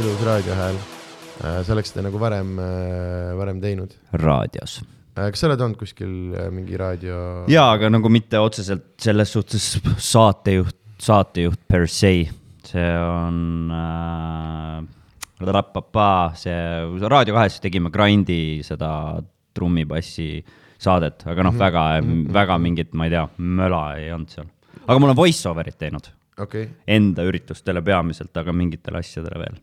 ilus raadiohääl. sa oleks seda nagu varem, varem teinud. raadios. kas sa oled olnud kuskil mingi raadio? jaa, aga nagu mitte otseselt selles suhtes saatejuht, saatejuht per se. see on äh, see Raadio kahes tegime Grindi seda trummipassi saadet, aga noh -hmm. väga mm, -hmm. väga mingit, ma ei tea, möla ei olnud seal. Aga ma olen voice over'it teinud okay.. Enda üritustele peamiselt, aga mingitele asjadele veel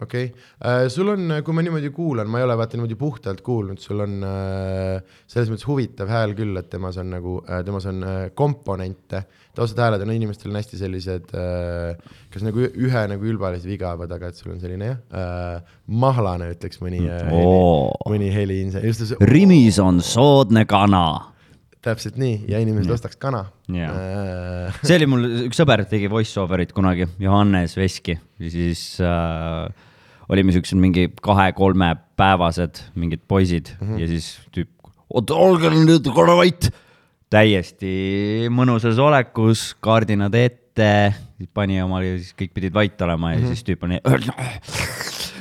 okei okay. äh,, sul on, kui ma niimoodi kuulan, ma ei ole vaata niimoodi puhtalt kuulnud, sul on äh, selles mõttes huvitav hääl küll, et temas on nagu äh,, temas on äh, komponente. taustad hääled on inimestel on hästi sellised äh,, kas nagu ühe nagu ülbalised vigavad, aga et sul on selline jah äh,, mahlane ütleks mõni äh, oh., mõni heli. Rimis on soodne kana täpselt nii ja inimesed ostaks kana yeah.. Äh... see oli mul, üks sõber tegi voice over'it kunagi, Johannes Veski, siis äh, olime siuksed mingi kahe-kolmepäevased mingid poisid mm -hmm. ja siis tüüp, oota, olge nüüd korra vait. täiesti mõnusas olekus, kaardinad ette, pani omale, siis kõik pidid vait olema ja mm -hmm. siis tüüp oli.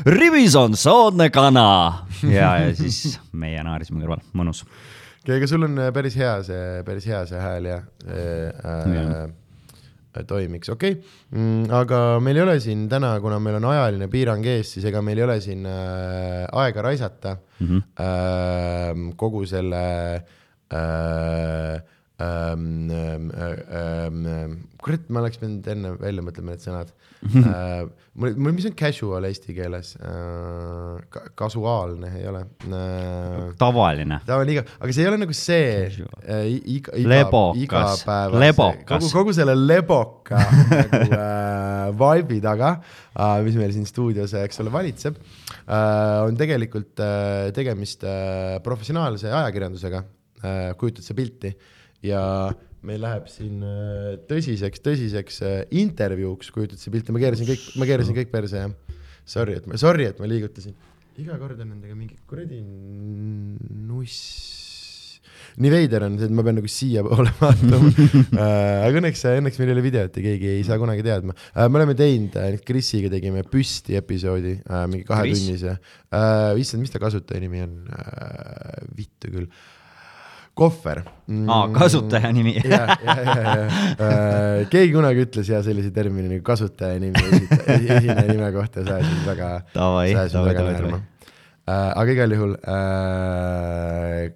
Rivis on soodne kana ja, ja siis meie naersime kõrval, mõnus aga sul on äh, päris hea see, päris hea see hääl ja äh, äh, toimiks, okei okay. mm,. aga meil ei ole siin täna, kuna meil on ajaline piirang ees, siis ega meil ei ole siin äh, aega raisata mm -hmm. äh, kogu selle äh, ähm, ähm, kurat, ma oleks pidanud enne välja mõtlema need sõnad. Äh, mul, mul, mis on casual eesti keeles? Äh, ka,? kasuaalne ei ole. Äh,. tavaline. tavaline iga, aga see ei ole nagu see äh, iga, iga, igapäevase, kogu, kogu selle leboka nagu äh, vibe'i taga äh,, mis meil siin stuudios, eks ole, valitseb äh,, on tegelikult äh, tegemist äh, professionaalse ajakirjandusega. Äh,, kujutad sa pilti ja meil läheb siin äh, tõsiseks, tõsiseks äh, intervjuuks, kujutad sa pilti, ma keerasin kõik, ma keerasin kõik perse, jah. Sorry, et ma, sorry, et ma liigutasin. iga kord on nendega mingi kuradi nuss. nii veider on see, et ma pean nagu siiapoole vaatama. Äh, aga õnneks, õnneks meil ei ole videot ja keegi ei saa kunagi teadma. Me oleme teinud Krisiga tegime püsti episoodi mingi kahetunnise. Issand, mis ta kasutaja nimi on vittu küll kohver. Mm.. aa, kasutaja nimi. Ja, ja, ja, ja äh, keegi kunagi ütles ja sellise termini nagu kasutaja nimi esineja nime kohta, ajasid väga, sa ajasid väga. Äh, aga igal juhul äh,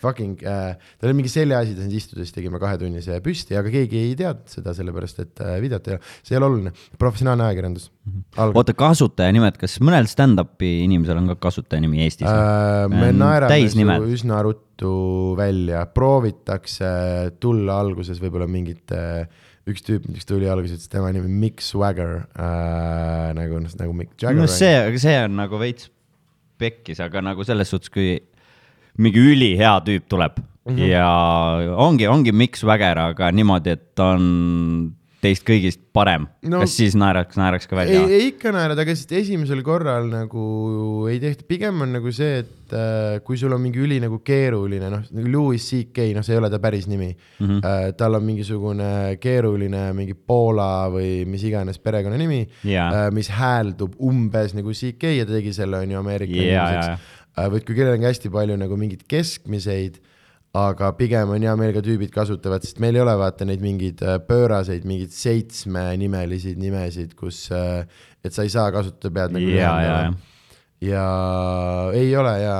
fucking äh,, tal oli mingi seljaasi, ta siin istus, siis tegime kahetunnise püsti, aga keegi ei teadnud seda, sellepärast et äh, videot ei ole, see ei ole oluline, professionaalne ajakirjandus mm. -hmm. oota, kasutajanimed, kas mõnel stand-up'i inimesel on ka kasutajanimi Eestis äh,? me naerame su üsna ruttu välja, proovitakse tulla alguses võib-olla mingite üks tüüp, mis tuli alguses, ütles tema nimi Mick Swagger äh, nagu, nagu Mick Jagger. no see, see on nagu veits pekkis, aga nagu selles suhtes, kui mingi ülihea tüüp tuleb mm -hmm. ja ongi, ongi Miks Väger, aga niimoodi, et ta on teist kõigist parem no,, kas siis naeraks, naeraks ka välja? ei, ei ikka naerad, aga lihtsalt esimesel korral nagu ei tehta, pigem on nagu see, et äh, kui sul on mingi üli nagu keeruline, noh, nagu Louis CK, noh, see ei ole ta päris nimi mm. -hmm. Äh, tal on mingisugune keeruline mingi Poola või mis iganes perekonnanimi yeah., äh, mis hääldub umbes nagu CK ja ta tegi selle, on ju, Ameerika yeah, inimeseks yeah Äh, või kui kellelgi on hästi palju nagu mingeid keskmiseid, aga pigem on hea meelega tüübid kasutavad, sest meil ei ole vaata neid mingeid äh, pööraseid, mingeid seitsmenimelisi nimesid, kus, äh, et sa ei saa kasutada, pead nagu ja, ja, ja. ja ei ole ja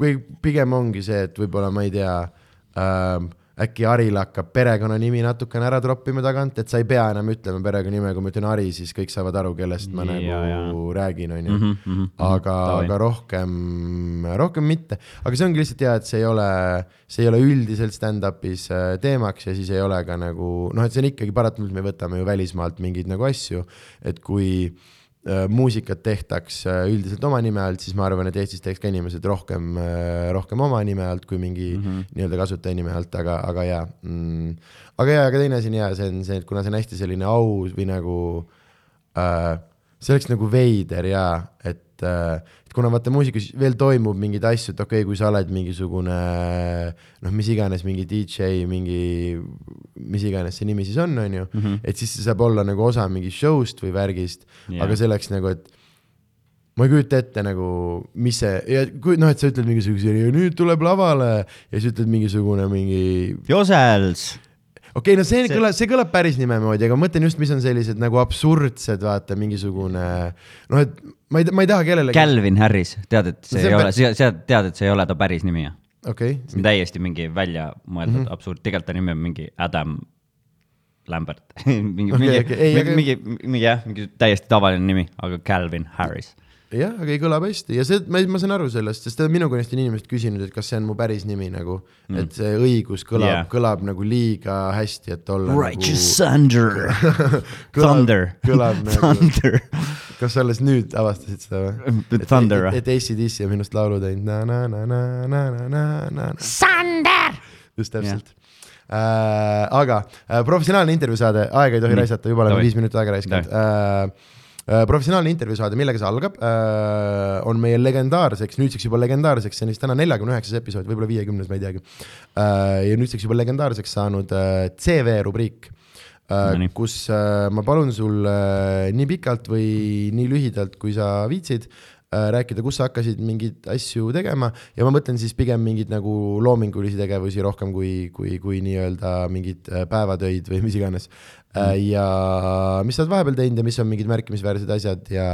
või pigem ongi see, et võib-olla ma ei tea äh, äkki Haril hakkab perekonnanimi natukene ära troppima tagant, et sa ei pea enam ütlema perekonnanime, kui ma ütlen Hari, siis kõik saavad aru, kellest ma ja, nagu ja. räägin, onju. Mhm, mhm, aga, aga rohkem, rohkem mitte. aga see ongi lihtsalt hea, et see ei ole, see ei ole üldiselt stand-up'is äh, teemaks ja siis ei ole ka nagu noh, et see on ikkagi paratamatult, me võtame ju välismaalt mingeid nagu asju, et kui muusikat tehtaks äh, üldiselt oma nime alt, siis ma arvan, et Eestis teeks ka inimesed rohkem, äh, rohkem oma nime alt kui mingi mm -hmm. nii-öelda kasutaja nime alt, aga, aga jaa mm.. aga jaa, aga teine asi on jaa, see on see, et kuna see on hästi selline aus või nagu äh,, see oleks nagu veider jaa, et äh, kuna vaata muusikas veel toimub mingeid asju, et okei okay,, kui sa oled mingisugune noh, mis iganes, mingi DJ, mingi mis iganes see nimi siis on, on ju, et siis see saab olla nagu osa mingist show'st või värgist yeah. aga selleks nagu, et ma ei kujuta ette nagu, mis see ja kui noh, et sa ütled mingisuguse ja nüüd tuleb lavale ja siis ütled mingisugune mingi Josels okei okay,, no see, See- see kõlab, see kõlab päris nime moodi, aga ma mõtlen just, mis on sellised nagu absurdsed, vaata mingisugune noh, et ma ei, ma ei taha kellelegi. Calvin Harris, tead, et see See ei ole, sa tead, et see ei ole ta päris nimi jah? okei see on täiesti mingi välja mõeldud mm -hmm. absurd, tegelikult ta nimi on mingi Adam Lambert mingi Okei, mingi ei, mingi, mingi, mingi jah, mingi täiesti tavaline nimi, aga Calvin Harris. jah, aga ei kõlab hästi ja see, ma, ma saan aru sellest, sest minu käest on inimesed küsinud, et kas see on mu päris nimi nagu mm., et see õigus kõlab Yeah. kõlab nagu liiga hästi, et olla Righteous nagu Thunder Thunder kõlab nagu- Thunder kas sa alles nüüd avastasid seda või? Thunder et, ACDC on minust laulu teinud na na na na na na na na Thunder just täpselt yeah. äh,. aga äh, professionaalne intervjuusaade, aega ei tohi Nii. raisata, juba oleme viis minutit aega raiskanud äh,. Äh, professionaalne intervjuusaade, millega see algab äh,, on meie legendaarseks, nüüdseks juba legendaarseks, see on vist täna neljakümne üheksas episood, võib-olla viiekümnes, ma ei teagi äh,. ja nüüdseks juba legendaarseks saanud CV rubriik Nonii., kus ma palun sul nii pikalt või nii lühidalt, kui sa viitsid rääkida, kus sa hakkasid mingeid asju tegema ja ma mõtlen siis pigem mingeid nagu loomingulisi tegevusi rohkem kui, kui, kui nii-öelda mingeid äh, päevatöid või mis iganes mm.. ja mis sa oled vahepeal teinud ja mis on mingid märkimisväärsed asjad ja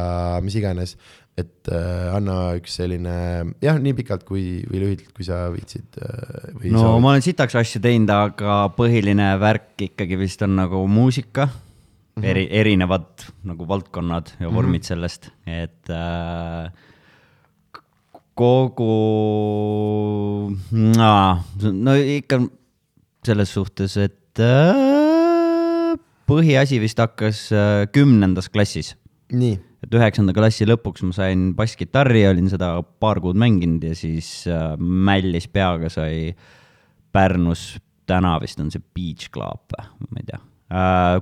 mis iganes. et äh, anna üks selline jah, nii pikalt kui, või lühidalt, kui sa viitsid äh, no soovid. ma olen sitaks asju teinud, aga põhiline värk ikkagi vist on nagu muusika. -hmm. eri, erinevad nagu valdkonnad ja vormid mm -hmm. sellest, et äh, kogu, no ikka selles suhtes, et äh, põhiasi vist hakkas äh, kümnendas klassis nii, et üheksanda klassi lõpuks ma sain basskitarri, olin seda paar kuud mänginud ja siis äh, mällis peaga sai Pärnus, täna vist on see Beach Club ma ei tea.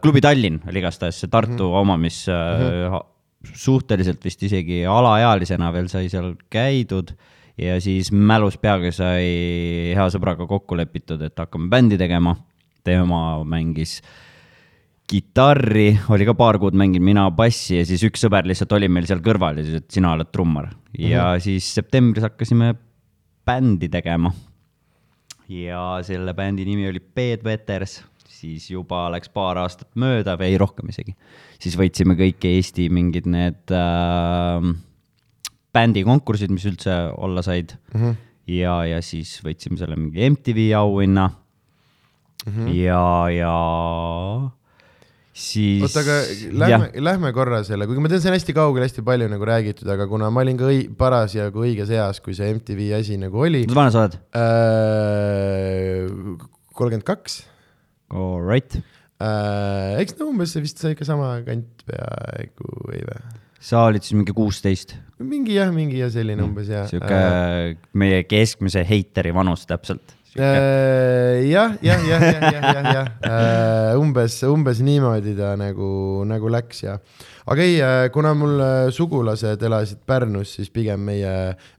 Klubi Tallinn oli igastahes see Tartu mm -hmm. oma, mis äh, ha- suhteliselt vist isegi alaealisena veel sai seal käidud ja siis mälus peaga sai hea sõbraga kokku lepitud, et hakkame bändi tegema. tema mängis kitarri, oli ka paar kuud mänginud, mina bassi ja siis üks sõber lihtsalt oli meil seal kõrval ja siis, et sina oled trummar. ja mm -hmm. siis septembris hakkasime bändi tegema. ja selle bändi nimi oli Bed Vetters, siis juba läks paar aastat mööda või ei rohkem isegi. siis võitsime kõik Eesti mingid need äh, bändikonkursid, mis üldse olla said mm. -hmm. ja, ja siis võitsime selle mingi MTV auhinna mm. -hmm. ja, ja siis. oota, aga lähme, lähme korra selle, kuigi ma tean, see on hästi kaugel, hästi palju nagu räägitud, aga kuna ma olin ka õi-, parasjagu õiges eas, kui see MTV asi nagu oli mis vana sa oled? kolmkümmend kaks. All right. eks no umbes see vist sai ikka sama kant peaaegu või või? sa olid siis mingi kuusteist, mingi jah, mingi ja selline umbes ja. sihuke meie keskmise heiteri vanus täpselt. Äh, jah, jah, jah, jah, jah, jah, jah, umbes, umbes niimoodi ta nagu, nagu läks ja. aga ei, kuna mul äh, sugulased elasid Pärnus, siis pigem meie,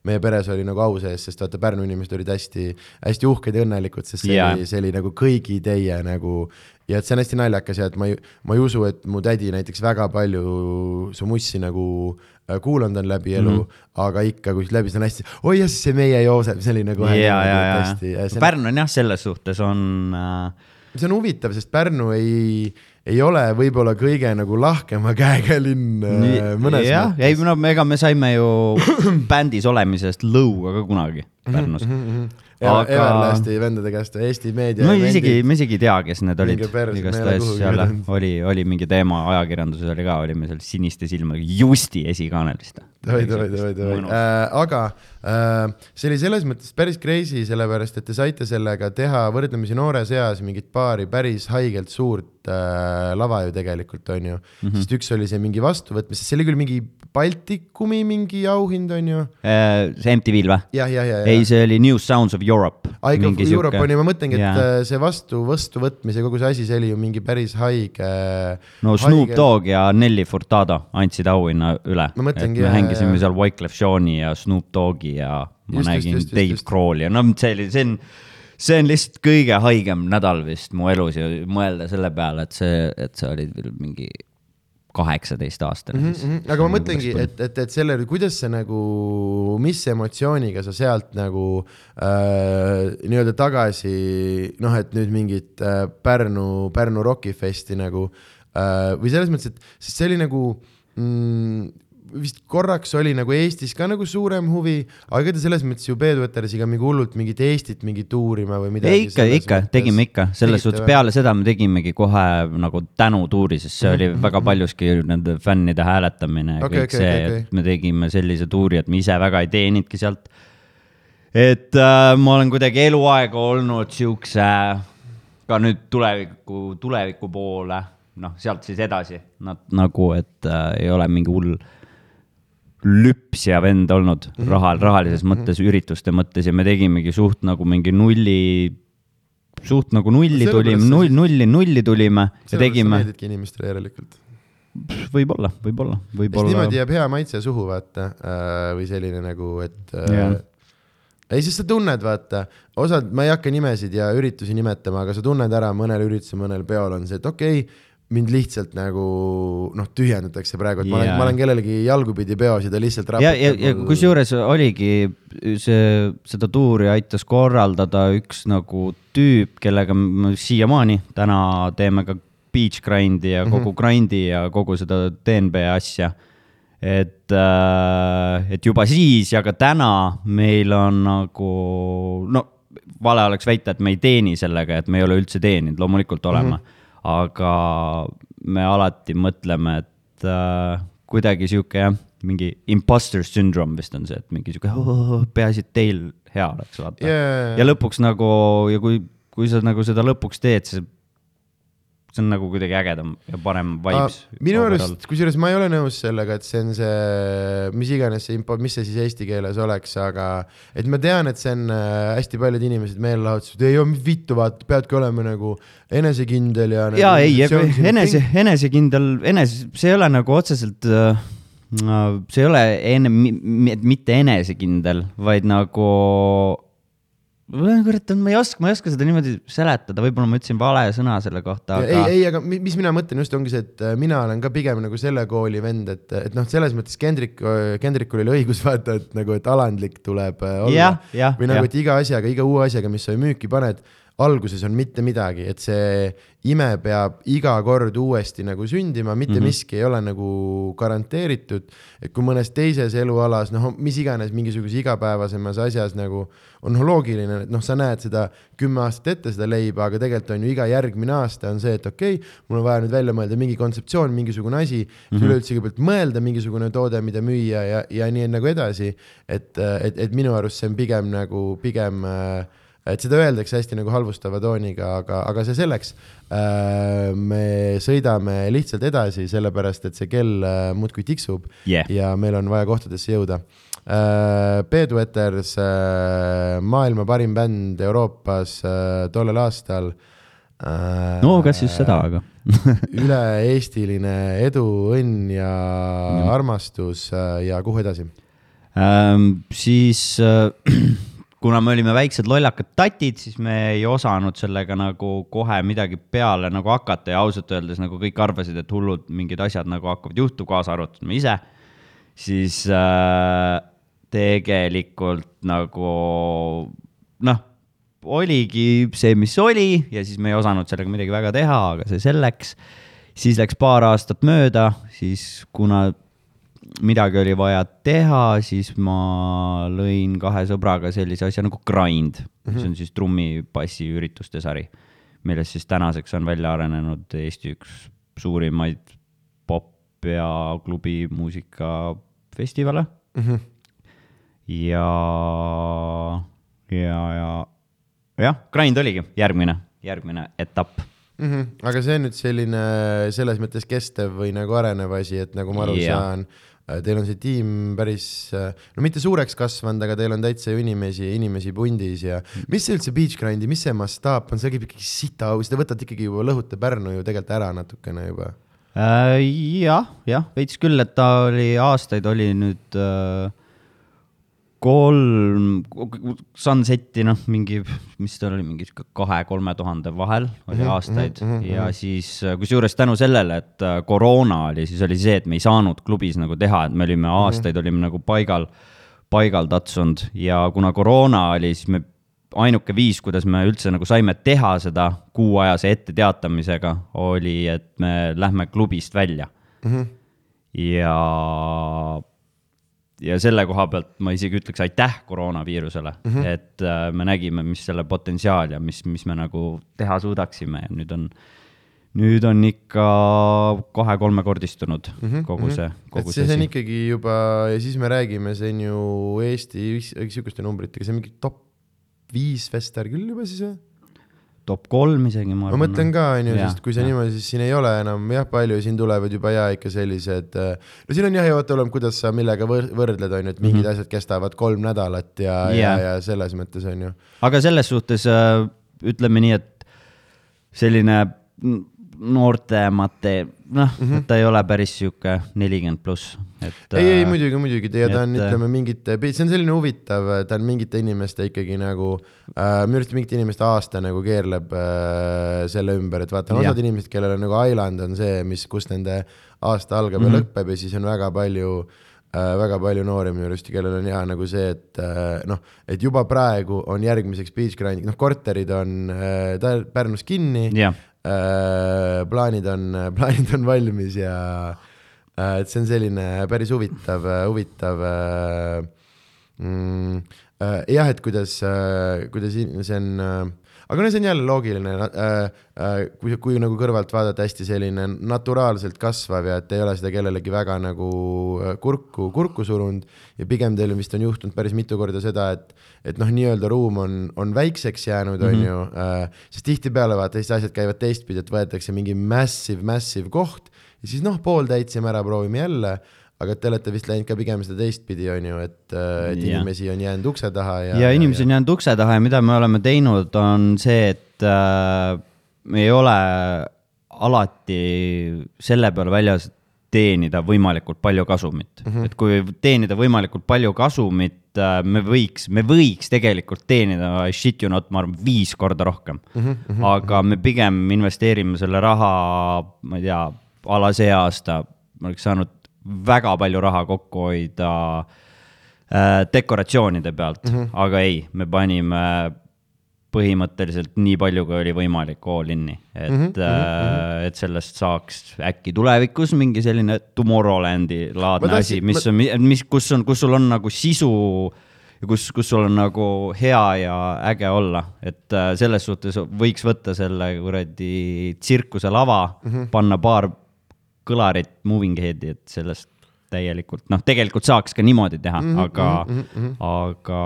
meie peres oli nagu au sees, sest vaata Pärnu inimesed olid hästi, hästi uhked ja õnnelikud, sest see Jaa. oli, see oli nagu kõigi teie nagu ja et see on hästi naljakas ja et ma ei, ma ei usu, et mu tädi näiteks väga palju su mussi nagu äh, kuulanud on läbi elu mm, -hmm. aga ikka, kui läbi see on hästi, oi jah, see meie Joosep, see oli nagu ja, ja, ja, hästi ja Pärnu on jah, selles suhtes on äh,, see on huvitav, sest Pärnu ei, ei ole võib-olla kõige nagu lahkema käega linn äh, mõnes jah, ei no ega me saime ju bändis olemisest lõuga ka kunagi Pärnus mm. -hmm. Aga... aga Everlasti vendade käest Eesti meedia no isegi, me isegi ei teagi, kes need olid igastahes seal oli, oli mingi teema ajakirjanduses oli ka, olime seal siniste silmadega Justi esikaanel vist. davai, davai, davai, davai, aga äh, see oli selles mõttes päris crazy, sellepärast et te saite sellega teha võrdlemisi noores eas mingit paari päris haigelt suurt äh, lava ju tegelikult on ju mm. -hmm. sest üks oli see mingi vastuvõtmis, see oli küll mingi Baltikumi mingi auhind on ju, Äh, see MTV-l või? jah, jah, jah, ei, see oli New Sounds of Europe. Ike of Europe on ju, ma mõtlengi, et yeah. see vastu, vastuvõtmise kogu see asi, see oli ju mingi päris haige. no Snoop Dogg ja Nelly Furtado andsid auhinna üle. Ma mõtlengi, me jaa, hängisime jaa. seal Wyclef Jean'i ja Snoop Doggi ja ma Just, nägin just, just, Dave. Crawl'i ja no see oli, see on, see on lihtsalt kõige haigem nädal vist mu elus ja mõelda selle peale, et see, et sa olid veel mingi kaheksateistaastane mm. -hmm, aga ma mõtlengi, et, et, et selle, kuidas sa nagu, mis emotsiooniga sa sealt nagu äh, nii-öelda tagasi noh, et nüüd mingit äh, Pärnu, Pärnu rokifesti nagu äh, või selles mõttes, et sest see oli nagu mm, vist korraks oli nagu Eestis ka nagu suurem huvi, aga ega te selles mõttes ju Peetuetersiga mingi hullult mingit Eestit mingit uurima või midagi. ikka, ikka, tegime ikka, selles suhtes peale seda me tegimegi kohe nagu tänutuuri, sest see oli -hmm. väga paljuski nende fännide hääletamine ja okay, kõik okay, see okay,, et me tegime sellise tuuri, et me ise väga ei teeninudki sealt. et äh, ma olen kuidagi eluaeg olnud siukse, ka nüüd tuleviku, tuleviku poole, noh, sealt siis edasi, nad nagu, et äh, ei ole mingi hull lüpsja vend olnud mm -hmm. raha, rahalises mhm. mõttes mm, -hmm. ürituste mõttes ja me tegimegi suht nagu mingi nulli, suht nagu nulli no, tulime, null, nulli, nulli tulime ja tegime. meeldibki inimestele järelikult. võib-olla, võib-olla, võib-olla. niimoodi jääb hea maitse suhu, vaata äh,, või selline nagu, et äh, ei, sest sa tunned, vaata, osad, ma ei hakka nimesid ja üritusi nimetama, aga sa tunned ära mõnel üritusel, mõnel peol on see, et okei okay,, mind lihtsalt nagu noh, tühjendatakse praegu, et yeah. ma olen, ma olen kellelegi jalgupidi peos ja ta lihtsalt ja, ja, ja mul... kusjuures oligi see, seda tuuri aitas korraldada üks nagu tüüp, kellega me siiamaani täna teeme ka beach grind'i ja kogu mm -hmm. grind'i ja kogu seda DNB asja. et, äh, et juba siis ja ka täna meil on nagu no vale oleks väita, et me ei teeni sellega, et me ei ole üldse teeninud, loomulikult oleme mm. -hmm aga me alati mõtleme, et äh, kuidagi sihuke jah, mingi imposter syndrome vist on see, et mingi sihuke oh, peaasi, et teil hea oleks, vaata. Yeah.. ja lõpuks nagu ja kui, kui sa nagu seda lõpuks teed, siis see on nagu kuidagi ägedam ja parem vibes. minu arust, kusjuures ma ei ole nõus sellega, et see on see, mis iganes see info, mis see siis eesti keeles oleks, aga et ma tean, et see on äh, hästi paljud inimesed meelelahutused, ei, vittu, vaata, peadki olema nagu enesekindel ja. ja nagu, ei, enese, enesekindel, enese, see ei ole nagu otseselt äh, see ei ole enne, mitte enesekindel, vaid nagu kurat, ma ei oska, ma ei oska seda niimoodi seletada, võib-olla ma ütlesin vale sõna selle kohta, aga. ei, ei, aga mis mina mõtlen just ongi see, et äh, mina olen ka pigem nagu selle kooli vend, et, et noh, selles mõttes Kendrik, Kendrikul oli õigus vaata, et nagu, et alandlik tuleb äh, olla. või nagu, et iga asjaga, iga uue asjaga, mis sa müüki paned alguses on mitte midagi, et see ime peab iga kord uuesti nagu sündima, mitte mm -hmm. miski ei ole nagu garanteeritud. et kui mõnes teises elualas, noh, mis iganes mingisuguses igapäevasemas asjas nagu on loogiline, et noh, sa näed seda kümme aastat ette, seda leiba, aga tegelikult on ju iga järgmine aasta on see, et okei okay,, mul on vaja nüüd välja mõelda mingi kontseptsioon, mingisugune asi mm -hmm., üleüldse kõigepealt mõelda mingisugune toode, mida müüa ja, ja nii nagu edasi. et, et, et minu arust see on pigem nagu, pigem äh, et seda öeldakse hästi nagu halvustava tooniga, aga, aga see selleks. Äh, me sõidame lihtsalt edasi, sellepärast et see kell äh, muudkui tiksub yeah. ja meil on vaja kohtadesse jõuda. Äh, Peedueters, maailma parim bänd Euroopas tollel aastal. no kas just seda, aga üle-eestiline edu, õnn ja armastus ja kuhu edasi ähm,? siis äh, kuna me olime väiksed lollakad tatid, siis me ei osanud sellega nagu kohe midagi peale nagu hakata ja ausalt öeldes nagu kõik arvasid, et hullud mingid asjad nagu hakkavad juhtuma, kaasa arvatud me ise. siis äh, tegelikult nagu noh, oligi see, mis oli ja siis me ei osanud sellega midagi väga teha, aga see selleks. siis läks paar aastat mööda, siis kuna midagi oli vaja teha, siis ma lõin kahe sõbraga sellise asja nagu Grind mm, -hmm. mis on siis trummipassi ürituste sari, millest siis tänaseks on välja arenenud Eesti üks suurimaid pop ja klubimuusika festivale mm. -hmm. ja, ja, ja jah, Grind oligi järgmine, järgmine etapp mm. -hmm. aga see on nüüd selline selles mõttes kestev või nagu arenev asi, et nagu ma aru yeah. saan teil on see tiim päris, äh, no mitte suureks kasvanud, aga teil on täitsa ju inimesi, inimesi pundis ja mis see üldse Beach Grindi, mis see mastaap on, see käib ikkagi sita aus, te võtate ikkagi juba lõhute Pärnu ju tegelikult ära natukene juba äh,. jah, jah, veits küll, et ta oli aastaid oli nüüd äh, kolm Sunseti, noh, mingi, mis ta oli, mingi kahe-kolme tuhande vahel oli mm -hmm, aastaid mm -hmm, ja mm -hmm. siis kusjuures tänu sellele, et äh, koroona oli, siis oli see, et me ei saanud klubis nagu teha, et me olime aastaid mm -hmm. olime nagu paigal, paigal tatsunud ja kuna koroona oli, siis me ainuke viis, kuidas me üldse nagu saime teha seda kuuajase etteteatamisega, oli, et me lähme klubist välja mm. -hmm. ja ja selle koha pealt ma isegi ütleks aitäh koroonaviirusele mm, -hmm. et äh, me nägime, mis selle potentsiaal ja mis, mis me nagu teha suudaksime ja nüüd on, nüüd on ikka kahe-kolmekordistunud mm -hmm. kogu see, kogu see. see on ikkagi juba ja siis me räägime, see on ju Eesti sihukeste numbritega, see on mingi top viis fester küll juba siis või? Top kolm isegi, ma arvan. ma mõtlen ka, on ju, sest kui sa niimoodi, siis siin ei ole enam jah, palju, siin tulevad juba ja ikka sellised, äh, no siin on jah, ja vaata, oleneb, kuidas sa millega võr võrdled, on ju, et mingid mm -hmm. asjad kestavad kolm nädalat ja yeah., ja, ja selles mõttes on ju. aga selles suhtes äh, ütleme nii, et selline noortemate, noh mm, -hmm. ta ei ole päris sihuke nelikümmend pluss, et. ei, ei äh, muidugi, muidugi ja ta on, äh, ütleme mingite, see on selline huvitav, ta on mingite inimeste ikkagi nagu äh,, minu arust mingite inimeste aasta nagu keerleb äh, selle ümber, et vaata, on osad inimesed, kellel on nagu Island on see, mis, kus nende aasta algab mm -hmm. ja mhm. lõpeb ja siis on väga palju äh, väga palju noori minu arust, kellel on hea nagu see, et äh, noh, et juba praegu on järgmiseks beach grind'iks, noh, korterid on äh, Pärnus kinni yeah Äh, plaanid on, plaanid on valmis ja äh, et see on selline päris huvitav, huvitav mm, jah, et kuidas, kuidas see on aga no see on jälle loogiline äh,, äh, kui, kui nagu kõrvalt vaadata, hästi selline naturaalselt kasvav ja et ei ole seda kellelegi väga nagu äh, kurku, kurku surunud. Ja pigem teil vist on juhtunud päris mitu korda seda, et, et noh, nii-öelda ruum on, on väikseks jäänud, on ju äh,, sest tihtipeale vaata, siis asjad käivad teistpidi, et võetakse mingi massive, massive koht ja siis noh, pool täitsime ära, proovime jälle aga te olete vist läinud ka pigem seda teistpidi, on ju, et, äh, et ja. inimesi on jäänud ukse taha ja. ja inimesi on jäänud ukse taha ja mida me oleme teinud, on see, et äh, me ei ole alati selle peale väljas teenida võimalikult palju kasumit mm, -hmm. et kui teenida võimalikult palju kasumit, äh, me võiks, me võiks tegelikult teenida shit you not, ma arvan, viis korda rohkem mm. -hmm. aga me pigem investeerime selle raha, ma ei tea, a la see aasta ma oleks saanud väga palju raha kokku hoida äh, dekoratsioonide pealt mm, -hmm. aga ei, me panime põhimõtteliselt nii palju, kui oli võimalik all in'i, et mm, -hmm. äh, et sellest saaks äkki tulevikus mingi selline Tomorrowlandi laadne asi, mis on, mis, kus on, kus sul on nagu sisu ja kus, kus sul on nagu hea ja äge olla, et äh, selles suhtes võiks võtta selle kuradi tsirkuselava mm, -hmm. panna paar kõlarit moving head'i, et sellest täielikult, noh, tegelikult saaks ka niimoodi teha mm, -hmm, aga mm, -hmm. aga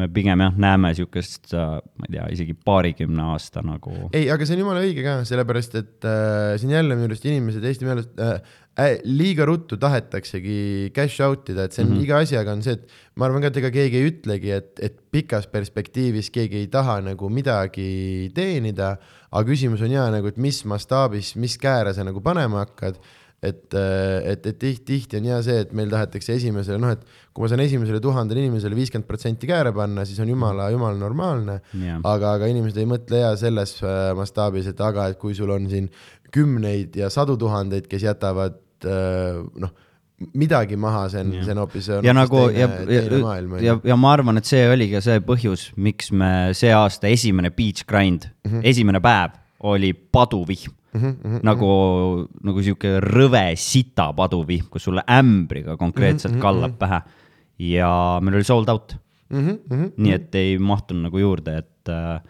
me pigem jah, näeme sihukest, äh, ma ei tea, isegi paarikümne aasta nagu. ei, aga see on jumala õige ka, sellepärast et äh, siin jälle minu arust inimesed Eesti meelest äh, äh, liiga ruttu tahetaksegi cash out ida, et see on mm -hmm. iga asjaga on see, et ma arvan ka, et ega keegi ei ütlegi, et, et pikas perspektiivis keegi ei taha nagu midagi teenida, aga küsimus on ja nagu, et mis mastaabis, mis kääre sa nagu panema hakkad. Et, et, et tihti, tihti on hea see, et meil tahetakse esimesele, noh, et kui ma saan esimesele tuhandele inimesele viiskümmend protsenti kääre panna, siis on jumala, jumala normaalne. Yeah.. aga, aga inimesed ei mõtle ja selles äh, mastaabis, et aga, et kui sul on siin kümneid ja sadu tuhandeid, kes jätavad äh, noh midagi maha, see on, see on hoopis. ja nagu teine, ja, maailm, ja, ja ma arvan, et see oli ka see põhjus, miks me see aasta esimene beach grind mm, -hmm. esimene päev oli paduvihm mm. -hmm, nagu mm, -hmm. nagu sihuke rõve sita paduvihm, kus sulle ämbriga konkreetselt mm -hmm, kallab mm -hmm. pähe. ja meil oli sold out mm. -hmm, nii et ei mahtunud nagu juurde, et äh,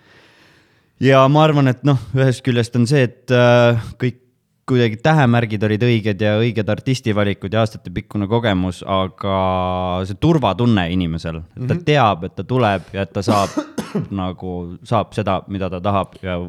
ja ma arvan, et noh, ühest küljest on see, et äh, kõik kuidagi tähemärgid olid õiged ja õiged artistivalikud ja aastatepikkune kogemus, aga see turvatunne inimesel, et ta mm -hmm. teab, et ta tuleb ja et ta saab nagu, saab seda, mida ta tahab ja,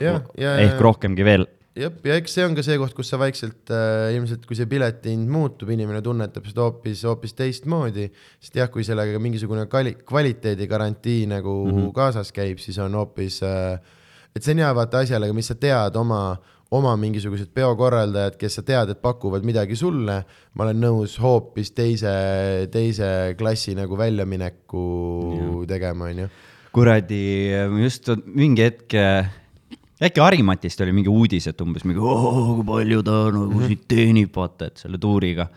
ja, ja ehk rohkemgi veel jah, ja eks see on ka see koht, kus sa vaikselt äh, ilmselt, kui see pileti hind muutub, inimene tunnetab seda hoopis, hoopis teistmoodi. sest jah, kui sellega mingisugune kvali-, kvaliteedigarantii nagu mm -hmm. kaasas käib, siis on hoopis äh, et see on hea vaata asjale, mis sa tead oma oma mingisugused peokorraldajad, kes sa tead, et pakuvad midagi sulle, ma olen nõus hoopis teise, teise klassi nagu väljamineku ja. tegema, onju. kuradi, just mingi hetk, äkki Harimatist oli mingi uudis, et umbes mingi, kui palju ta nagu mm -hmm. siit teenib, vaata, et selle tuuriga.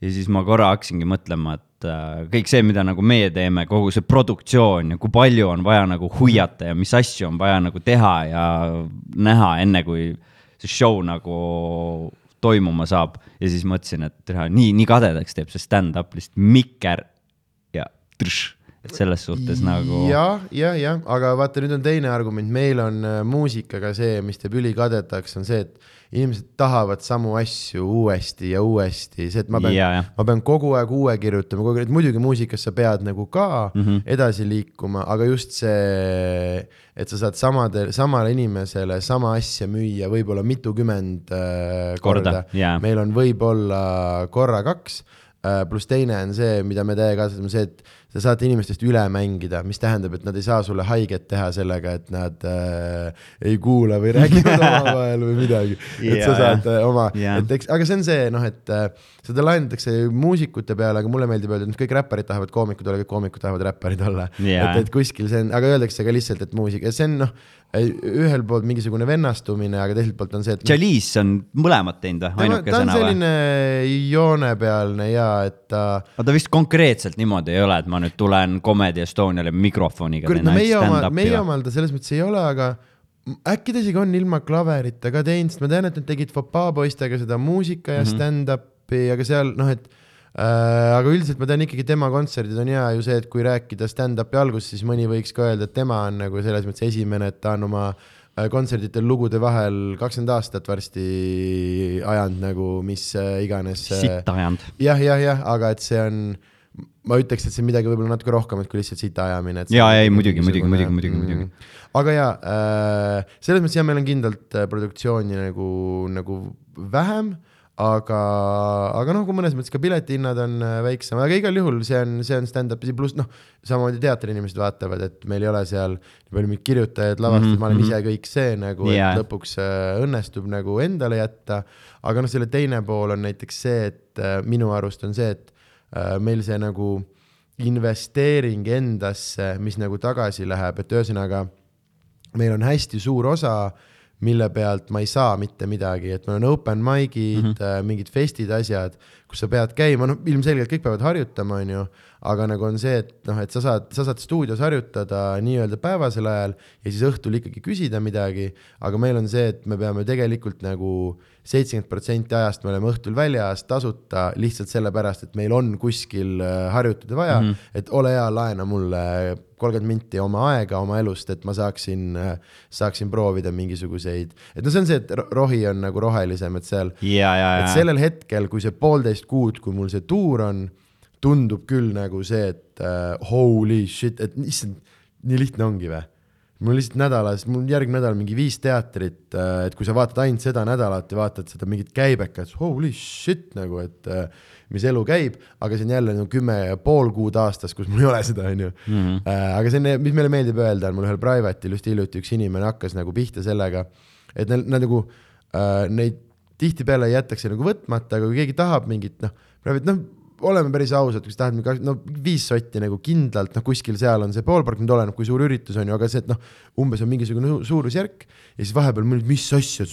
ja siis ma korra hakkasingi mõtlema, et äh, kõik see, mida nagu meie teeme, kogu see produktsioon ja kui palju on vaja nagu huiata ja mis asju on vaja nagu teha ja näha, enne kui see show nagu toimuma saab. Ja siis mõtlesin, et teha nii, nii kadedaks teeb see stand-up lihtsalt mikker ja trš, et selles suhtes nagu. jah, jah, jah, aga vaata, nüüd on teine argument, meil on äh, muusikaga see, mis teeb ülikadedaks, on see, et inimesed tahavad samu asju uuesti ja uuesti, see, et ma pean, ma pean kogu aeg uue kirjutama, kogu aeg, muidugi muusikas sa pead nagu ka mm -hmm. edasi liikuma, aga just see, et sa saad samadel, samale inimesele sama asja müüa võib-olla mitukümmend äh, korda, korda. Meil on võib-olla korra kaks äh,, pluss teine on see, mida me täiega kasvatame, see, et te saate inimestest üle mängida, mis tähendab, et nad ei saa sulle haiget teha sellega, et nad äh, ei kuula või räägivad omavahel või midagi yeah,. et sa saad yeah. oma yeah., et eks, aga see on see noh, et äh, seda lahendatakse muusikute peale, aga mulle meeldib öelda, et kõik räpparid tahavad koomikud olla, kõik koomikud tahavad räpparid olla yeah.. et, et kuskil see on, aga öeldakse ka lihtsalt, et muusika, see on noh ühel poolt mingisugune vennastumine, aga teiselt poolt on see, et Chalice on mõlemat teinud või, ainukesena või? ta on selline joonepealne ja et ta. aga ta vist konkreetselt niimoodi ei ole, et ma nüüd tulen Comedy Estoniale mikrofoniga. no meie omal, meie omal ta selles mõttes ei ole, aga äkki ta isegi on ilma klaverita ka teinud, sest ma tean, et nad tegid Fopaa poistega seda muusika ja mm -hmm. stand-up'i, aga seal noh, et aga üldiselt ma tean ikkagi tema kontserdid on hea ju see, et kui rääkida stand-up'i algust, siis mõni võiks ka öelda, et tema on nagu selles mõttes esimene, et ta on oma äh, kontserditel lugude vahel kakskümmend aastat varsti ajanud nagu mis äh, iganes. sitt ajanud. jah, jah, jah, aga et see on ma ütleks, et see on midagi võib-olla natuke rohkemat kui lihtsalt sita ajamine. ja, ei muidugi, muidugi, muidugi, muidugi, muidugi. aga ja äh,, selles mõttes jah, meil on kindlalt äh, produktsiooni nagu, nagu vähem, aga, aga noh, kui mõnes mõttes ka piletihinnad on äh, väiksemad, aga igal juhul see on, see on stand-up'i pluss noh, samamoodi teatriinimesed vaatavad, et meil ei ole seal nii palju mingeid kirjutajaid, lavastajaid mm, -hmm. ma olen mhm. ise kõik see nagu yeah., et lõpuks äh, õnnestub nagu endale jätta. aga noh, selle teine pool on näiteks see, et äh, minu arust on see, et Äh, meil see nagu investeering endasse, mis nagu tagasi läheb, et ühesõnaga meil on hästi suur osa, mille pealt ma ei saa mitte midagi, et meil on open mic'id mm, -hmm. mingid festid, asjad, kus sa pead käima, noh, ilmselgelt kõik peavad harjutama, on ju, aga nagu on see, et noh, et sa saad, sa saad stuudios harjutada nii-öelda päevasel ajal ja siis õhtul ikkagi küsida midagi, aga meil on see, et me peame tegelikult nagu seitsekümmend protsenti ajast me oleme õhtul väljas tasuta lihtsalt sellepärast, et meil on kuskil äh, harjutada vaja. Mm, -hmm. et ole hea, laena mulle kolmkümmend minti oma aega oma elust, et ma saaksin, äh, saaksin proovida mingisuguseid, et no see on see, et rohi on nagu rohelisem, et seal, et sellel hetkel, kui see poolteist kuud, kui mul see tuur on, tundub küll nagu see, et uh, holy shit, et issand, nii lihtne ongi või mul lihtsalt nädalas, mul järgmine nädal mingi viis teatrit, äh, et kui sa vaatad ainult seda nädalat ja vaatad seda mingit käibekat, holy shit nagu, et äh, mis elu käib, aga see on jälle nagu kümme ja pool kuud aastas, kus mul ei ole seda, onju. Mhm. Aga see on, mis meile meeldib öelda, on mul ühel private'il just hiljuti üks inimene hakkas nagu pihta sellega, et nad, nagu äh,, neid tihtipeale jätakse nagu võtmata, aga kui keegi tahab mingit noh, noh oleme päris ausad, kui sa tahad no viis sotti nagu kindlalt, noh, kuskil seal on see ballpark, nüüd oleneb, kui suur üritus on ju, aga see, et noh, umbes on mingisugune suurusjärk ja siis vahepeal mõtled, mis asja,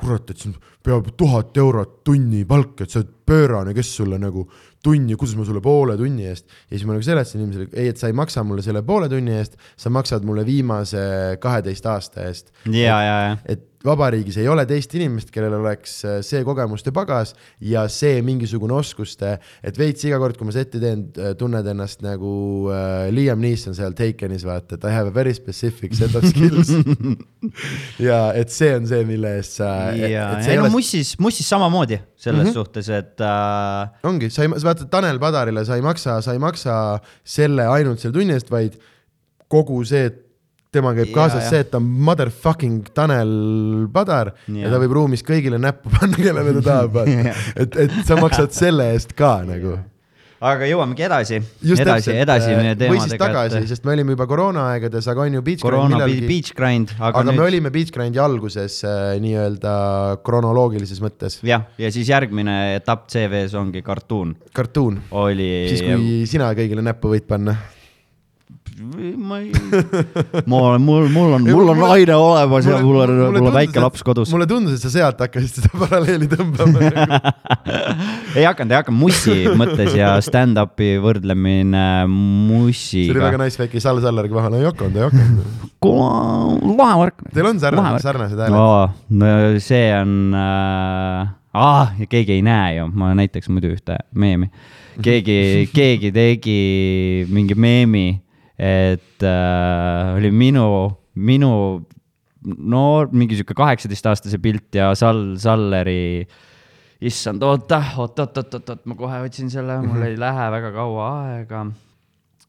kurat, et see peab tuhat eurot tunnipalk, et sa oled pöörane, kes sulle nagu tunni, kuidas ma sulle poole tunni eest ja siis ma nagu seletasin inimesele, ei, et sa ei maksa mulle selle poole tunni eest, sa maksad mulle viimase kaheteist aasta eest. ja, ja, ja. et vabariigis ei ole teist inimest, kellel oleks äh, see kogemuste pagas ja see mingisugune oskuste, et veits iga kord, kui ma setti teen, äh, tunned ennast nagu uh, Liam Neeson seal Takenis, vaata, et I have a very specific set of skills ja et see on see, mille eest sa. ja, ei no ole... Mussis, Mussis samamoodi selles mm -hmm. suhtes, et uh.... ongi, sa ei, vaata Tanel Padarile sa ei maksa, sa ei maksa selle ainult selle tunni eest, vaid kogu see, et tema käib ja, kaasas ja. see, et ta on motherfucking Tanel Padar ja. ja ta võib ruumis kõigile näppu panna, kellele ta tahab et, et sa maksad selle eest ka nagu. Aga jõuamegi edasi, edasi, edasi meie või siis teemadega tagasi,. sest me olime juba koroonaaegades, aga on ju Beach Grind millalgi, beach grind, aga, aga aga me nüüd olime Beach Grindi alguses äh, nii-öelda kronoloogilises mõttes. jah, ja siis järgmine etapp CV-s ongi kartuun, kartuun, oli. siis kui sina kõigile näppu võid panna. Ma ei, ma olen, mul, mul on, mul on naine olemas ja mul on, mul on väike laps kodus. mulle tundus, et sa sealt hakkasid seda paralleeli tõmbama. ei hakanud, ei hakanud, Mussi mõttes ja stand-up'i võrdlemine see oli Mussiga väga. nice väike Sall Sallergi vahel, ei hakanud, ei hakanud. lahe värk. Teil on sarnased, sarnased hääled. no, no see on äh,, ah, keegi ei näe ju, ma näitaks muidu ühte meemi. keegi, keegi tegi mingi meemi, et äh, oli minu, minu noor, mingi sihuke kaheksateistaastase pilt ja Sall, Salleri, issand, oota, oot, oot, oot, oot, oot, ma kohe otsin selle, mul ei lähe väga kaua aega.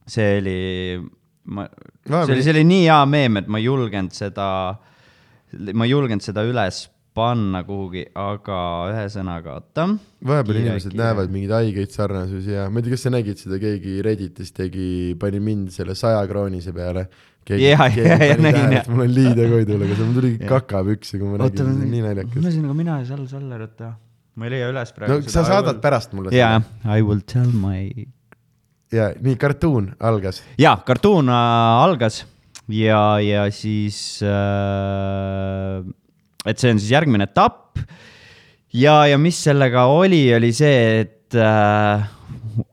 see oli, ma, see oli, see oli nii hea meem, et ma ei julgenud seda, ma ei julgenud seda üles panna kuhugi, aga ühesõnaga, oota. vahepeal inimesed näevad mingeid haigeid sarnasusi ja ma ei tea, kas sa nägid seda, keegi Redditis tegi, pani mind selle saja kroonise peale. Jaa, jaa, jaa, nägin, jah. mul on liide koidul, aga mul tuli Jah. kakapüksi, kui ma oota, nägin, see oli nii naljakas. ühesõnaga mina ja Sall Saller, oota, ma ei leia üles praegu no sa saadad pärast mulle jaa, I will tell my ja nii kartuun algas. jaa, kartuun äh, algas ja, ja siis äh,, et see on siis järgmine etapp. ja, ja mis sellega oli, oli see, et äh,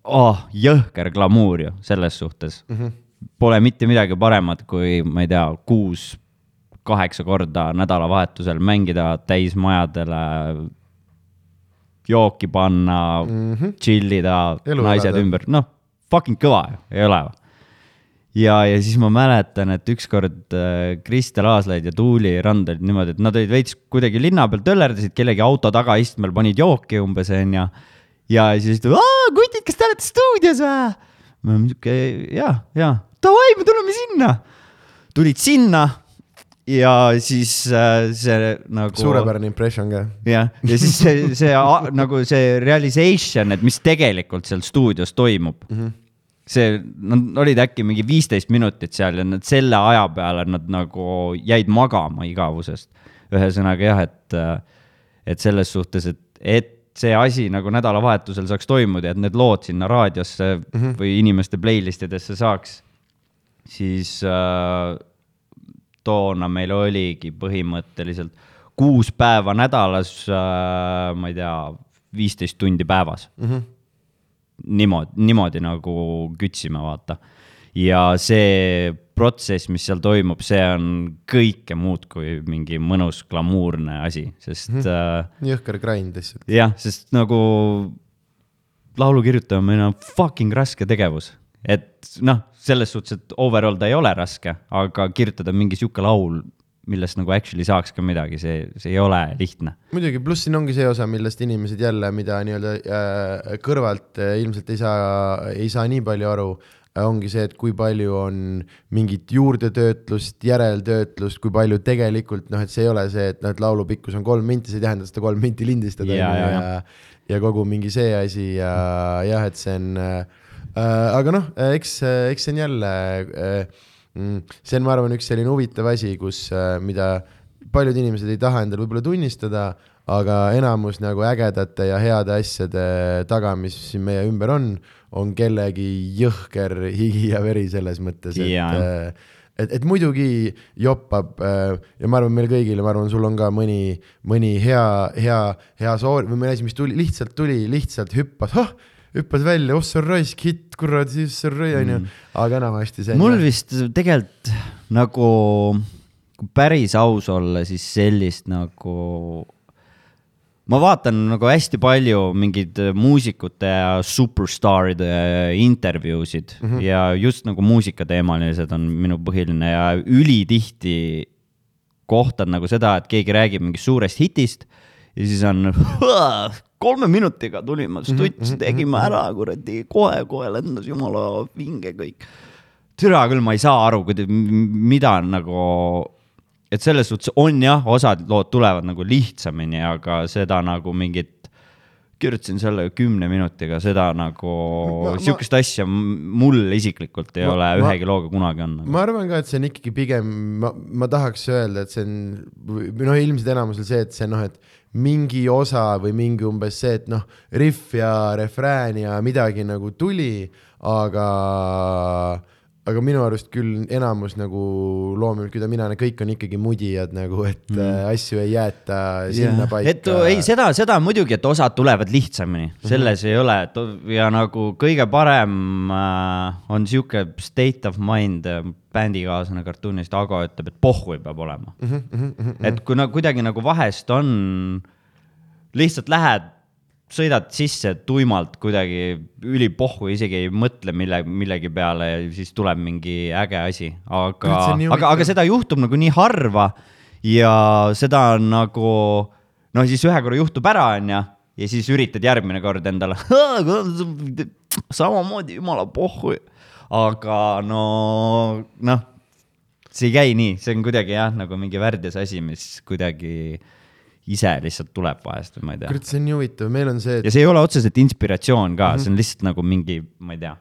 oh, jõhker glamuur ju selles suhtes mm. -hmm. Pole mitte midagi paremat, kui ma ei tea, kuus, kaheksa korda nädalavahetusel mängida täismajadele, jooki panna mm, -hmm. chill ida, naised elada. ümber, noh, fucking kõva ju, ei ole või? ja, ja siis ma mäletan, et ükskord äh, Kristel Aaslaid ja Tuuli Rand olid niimoodi, et nad olid veits kuidagi linna peal töllerdasid kellegi auto tagaistmel, panid jooki umbes onju. ja siis aa kutid, kas te olete stuudios või? oleme siuke ja, ja davai, me tuleme sinna. tulid sinna ja siis äh, see nagu. suurepärane impression ka. jah, ja siis see, see nagu see realization, et mis tegelikult seal stuudios toimub mm. -hmm. see, nad olid äkki mingi viisteist minutit seal ja nad selle aja peale nad nagu jäid magama igavusest. ühesõnaga jah, et, et selles suhtes, et, et see asi nagu nädalavahetusel saaks toimuda, et need lood sinna raadiosse mm -hmm. või inimeste playlist idesse saaks, siis äh, toona meil oligi põhimõtteliselt kuus päeva nädalas äh,, ma ei tea, viisteist tundi päevas mm. -hmm. niimoodi, niimoodi nagu kütsime, vaata. ja see protsess, mis seal toimub, see on kõike muud kui mingi mõnus glamuurne asi, sest mm -hmm. jõhker grind lihtsalt. jah, sest nagu laulu kirjutamine on fucking raske tegevus, et noh, selles suhtes, et overall ta ei ole raske, aga kirjutada mingi sihuke laul, millest nagu actually saaks ka midagi, see, see ei ole lihtne. muidugi, pluss siin ongi see osa, millest inimesed jälle, mida nii-öelda äh, kõrvalt äh, ilmselt ei saa, ei saa nii palju aru äh,, ongi see, et kui palju on mingit juurdetöötlust, järeltöötlust, kui palju tegelikult noh, et see ei ole see, et noh, et laulu pikkus on kolm minti, see ei tähenda, seda kolm minti lindistada Ja, onju, ja, ja, ja kogu mingi see asi ja jah, et see on äh,, aga noh, eks, eks see on jälle äh, see on, ma arvan, üks selline huvitav asi, kus, mida paljud inimesed ei taha endale võib-olla tunnistada, aga enamus nagu ägedate ja heade asjade taga, mis siin meie ümber on, on kellegi jõhker higi ja veri selles mõttes, et Jaa. et, et muidugi joppab äh, ja ma arvan, meil kõigil, ma arvan, sul on ka mõni, mõni hea, hea, hea soor- või mõni asi, mis tuli, lihtsalt tuli, lihtsalt hüppas, oh, hüppas välja, oh see on raisk hitt, kurat, siis see on rõi, onju, aga enamasti see mul vist tegelikult nagu, kui päris aus olla, siis sellist nagu, ma vaatan nagu hästi palju mingeid muusikute ja superstaaride intervjuusid mm -hmm. ja just nagu muusikateemalised on minu põhiline ja ülitihti kohtad nagu seda, et keegi räägib mingist suurest hitist ja siis on kolme minutiga tulime stutsi, tegime ära, kuradi, kohe-kohe lendas jumala vinge kõik. türa küll, ma ei saa aru, mida nagu, et selles suhtes on jah, osad lood tulevad nagu lihtsamini, aga seda nagu mingit kirjutasin selle kümne minutiga, seda nagu, sihukest asja mul isiklikult ei ma, ole ma, ühegi looga kunagi olnud. ma arvan ka, et see on ikkagi pigem, ma, ma tahaks öelda, et see on, noh, ilmselt enamusel see, et see noh, et mingi osa või mingi umbes see, et noh, riff ja refrään ja midagi nagu tuli, aga aga minu arust küll enamus nagu loomi, keda mina näen, kõik on ikkagi mudijad nagu, et mm. Äh, asju ei jäeta sinna paika. et ei, seda, seda muidugi, et osad tulevad lihtsamini, mhm. selles mm -hmm. ei ole, et ja nagu kõige parem äh, on sihuke state of mind äh, bändikaaslane kartuunist, Ago ütleb, et pohhui peab olema mm. -hmm, mm -hmm. et kui nagu kuidagi nagu vahest on, lihtsalt lähed sõidad sisse tuimalt kuidagi ülipohhu, isegi ei mõtle mille, millegi peale ja siis tuleb mingi äge asi, aga, aga, aga seda juhtub nagu nii harva ja seda on nagu noh, siis ühe korra juhtub ära, onju, ja siis üritad järgmine kord endale samamoodi jumala pohhu. aga no, noh, see ei käi nii, see on kuidagi jah, nagu mingi värdjas asi, mis kuidagi ise lihtsalt tuleb vahest või ma ei tea. kurat, see on nii huvitav, meil on see et.... ja see ei ole otseselt inspiratsioon ka mm, -hmm. see on lihtsalt nagu mingi, ma ei tea,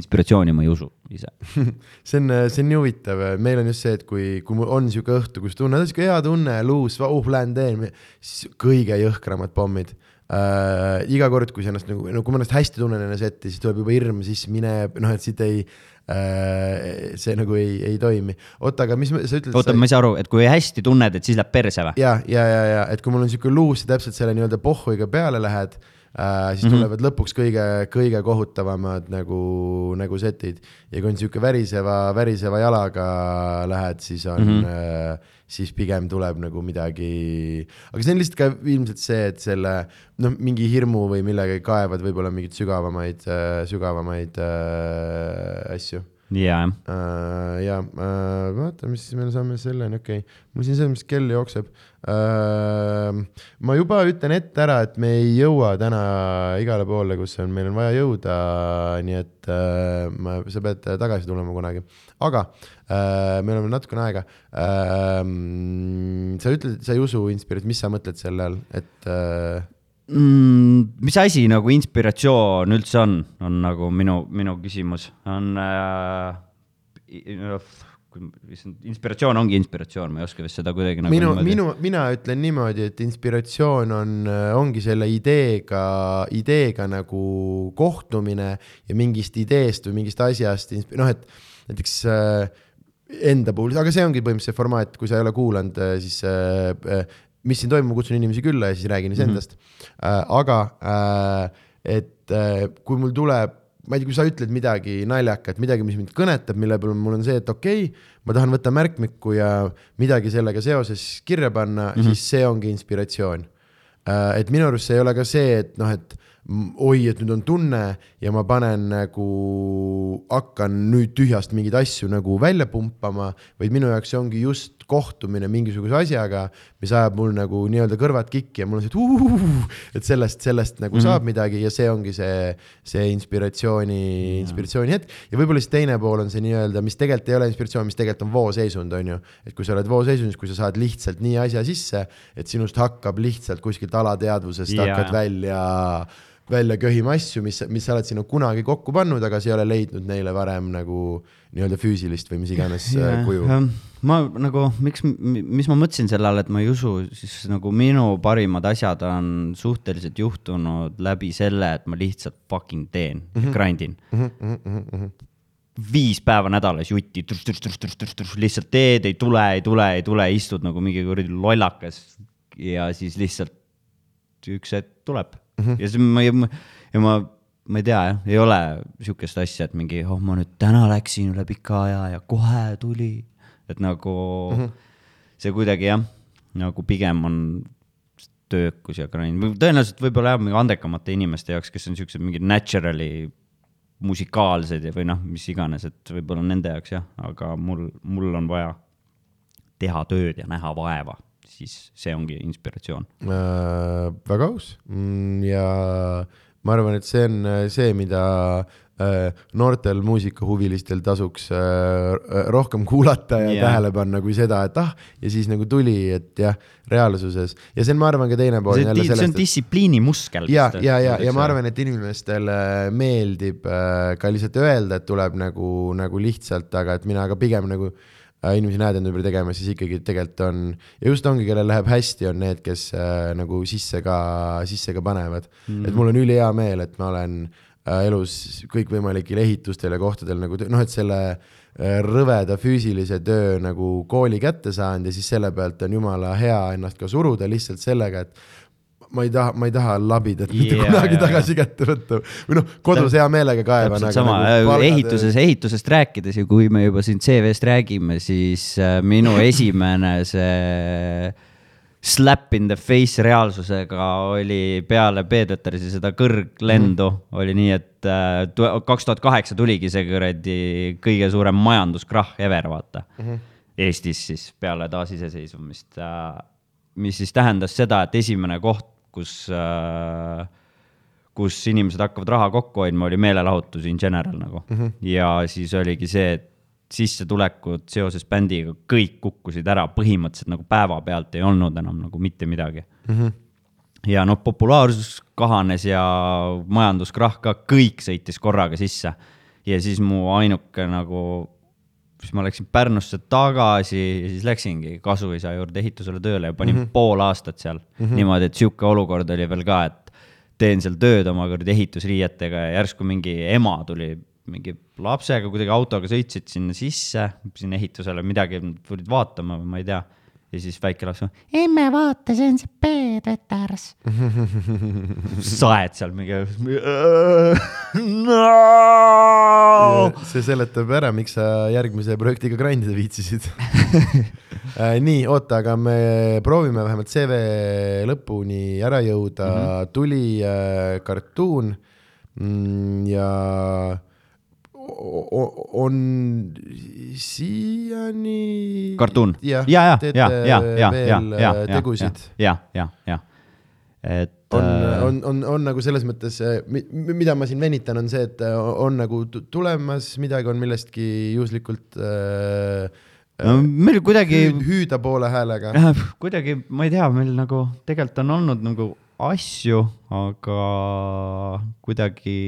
inspiratsiooni ma ei usu ise see on, see on nii huvitav, meil on just see, et kui, kui mul on sihuke õhtu, kus tunned, sihuke hea tunne, luus, uh, lähen teen, siis kõige jõhkramad pommid äh,. iga kord, kui sa ennast nagu, no kui ma ennast hästi tunnen enne setti, siis tuleb juba hirm, siis mine, noh, et siit ei see nagu ei, ei toimi. oota, aga mis sa ütled? oota, ma ei saa aru, et kui hästi tunned, et siis läheb perse või? ja, ja, ja, ja et kui mul on sihuke luus ja täpselt selle nii-öelda pohhuiga peale lähed äh,, siis mm -hmm. tulevad lõpuks kõige, kõige kohutavamad nagu, nagu setid. ja kui on sihuke väriseva, väriseva jalaga lähed, siis on mm, -hmm. äh, siis pigem tuleb nagu midagi, aga see on lihtsalt ka ilmselt see, et selle noh, mingi hirmu või millegagi kaevad võib-olla mingeid sügavamaid äh,, sügavamaid äh, asju jaa uh,. ja uh, vaata, mis me saame selleni, okei okay., mul siin selles mõttes kell jookseb uh,. ma juba ütlen ette ära, et me ei jõua täna igale poole, kus on, meil on vaja jõuda, nii et ma, sa pead tagasi tulema kunagi, aga uh, me oleme natukene aega sa ütled, sa ei usu inspiratsiooni, mis sa mõtled selle all, et mm,? mis asi nagu inspiratsioon üldse on, on nagu minu, minu küsimus, on äh,. inspiratsioon ongi inspiratsioon, ma ei oska vist seda kuidagi nagu. minu, minu, mina ütlen niimoodi, et inspiratsioon on, ongi selle ideega, ideega nagu kohtumine ja mingist ideest või mingist asjast, noh, et näiteks äh, enda puhul, aga see ongi põhimõtteliselt see formaat, kui sa ei ole kuulanud, siis äh, mis siin toimub, ma kutsun inimesi külla ja siis räägin iseendast mm. -hmm. äh, aga äh, et äh, kui mul tuleb, ma ei tea, kui sa ütled midagi naljakat, midagi, mis mind kõnetab, mille peale mul on see, et okei okay,, ma tahan võtta märkmikku ja midagi sellega seoses kirja panna mm, -hmm. siis see ongi inspiratsioon äh,. et minu arust see ei ole ka see, et noh, et oi, et nüüd on tunne ja ma panen nagu, hakkan nüüd tühjast mingeid asju nagu välja pumpama, vaid minu jaoks see ongi just kohtumine mingisuguse asjaga, mis ajab mul nagu nii-öelda kõrvad kikki ja mul on see, et uh, et sellest, sellest nagu mm -hmm. saab midagi ja see ongi see, see inspiratsiooni -hmm. inspiratsiooni hetk. ja võib-olla siis teine pool on see nii-öelda, mis tegelikult ei ole inspiratsioon, mis tegelikult on vooseisund, on ju. et kui sa oled vooseisundis, kui sa saad lihtsalt nii asja sisse, et sinust hakkab lihtsalt kuskilt alateadvusest yeah. hakkad välja välja köhima asju, mis, mis sa oled sinna kunagi kokku pannud, aga sa ei ole leidnud neile varem nagu nii-öelda füüsilist või mis iganes yeah, kuju ma nagu, miks, mis ma mõtlesin selle all, et ma ei usu, siis nagu minu parimad asjad on suhteliselt juhtunud läbi selle, et ma lihtsalt fucking teen mm, -hmm. grind in mm. -hmm, mm -hmm. viis päeva nädalas jutti, lihtsalt teed, ei tule, ei tule, ei tule, istud nagu mingi kuradi lollakas ja siis lihtsalt üks hetk tuleb mm. -hmm. ja siis ma, ja ma, ma ei tea jah, ei ole sihukest asja, et mingi, oh ma nüüd täna läksin üle pika aja ja kohe tuli et nagu mm -hmm. see kuidagi jah, nagu pigem on töökus ja grind, tõenäoliselt võib-olla jah, mingi andekamate inimeste jaoks, kes on siuksed mingid naturally musikaalsed ja, või noh, mis iganes, et võib-olla nende jaoks jah, aga mul, mul on vaja teha tööd ja näha vaeva, siis see ongi inspiratsioon äh,. väga aus mm, ja ma arvan, et see on see, mida äh, noortel muusikahuvilistel tasuks äh, rohkem kuulata ja yeah. tähele panna kui seda, et ah, ja siis nagu tuli, et jah, reaalsuses ja see on, ma arvan, ka teine pool see, jälle see on sellest, distsipliini muskel. ja, ja, ja, ja ma arvan, et inimestele meeldib äh, ka lihtsalt öelda, et tuleb nagu, nagu lihtsalt, aga et mina ka pigem nagu äh, inimesi näed enda ümber tegemas, siis ikkagi tegelikult on ja just ongi, kellel läheb hästi, on need, kes äh, nagu sisse ka, sisse ka panevad mm. -hmm. et mul on ülihea meel, et ma olen äh, elus kõikvõimalikel ehitustel ja kohtadel nagu noh, et selle äh, rõveda füüsilise töö nagu kooli kätte saanud ja siis selle pealt on jumala hea ennast ka suruda lihtsalt sellega, et ma ei taha, ma ei taha labidat mitte Jaa, kunagi jaa, tagasi kätte võtta või noh, kodus hea meelega kaevan. täpselt sama nagu, ehituses, ehitusest rääkides ja kui me juba siin CV-st räägime, siis äh, minu esimene see slap in the face reaalsusega oli peale Peetersi seda kõrglendu mm, oli nii, et äh, kaks tuhat kaheksa tuligi see kuradi kõige suurem majanduskrahh ever, vaata mm. -hmm. Eestis siis peale taasiseseisvumist äh,, mis siis tähendas seda, et esimene koht, kus äh, kus inimesed hakkavad raha kokku hoidma, oli meelelahutus in general nagu mm. -hmm. ja siis oligi see, et sissetulekud seoses bändiga kõik kukkusid ära, põhimõtteliselt nagu päevapealt ei olnud enam nagu mitte midagi mm. -hmm. ja noh, populaarsus kahanes ja majanduskrahh ka, kõik sõitis korraga sisse. ja siis mu ainuke nagu, siis ma läksin Pärnusse tagasi ja siis läksingi kasuisa juurde ehitusele tööle ja panin mm -hmm. pool aastat seal mm. -hmm. niimoodi, et sihuke olukord oli veel ka, et teen seal tööd oma kuradi ehitusriietega ja järsku mingi ema tuli mingi lapsega kuidagi autoga sõitsid sinna sisse, sinna ehitusele, midagi tulid vaatama või ma ei tea. Ja siis väike laps, emme vaata, see on see Peeters saed seal mingi no! see seletab ära, miks sa järgmise projektiga grindida viitsisid Äh, nii, oota, aga me proovime vähemalt CV lõpuni ära jõuda mm. -hmm. tuli äh, kartuun mm, ja on siiani. kartuun. ja, ja, ja, ja, ja, ja, ja, tegusid. ja, ja, ja, et. on, äh, on, on, on nagu selles mõttes, äh, mida ma siin venitan, on see, et äh, on nagu tulemas midagi, on millestki juhuslikult äh, no meil kuidagi. hüüda poole häälega. kuidagi, ma ei tea, meil nagu tegelikult on olnud nagu asju, aga kuidagi,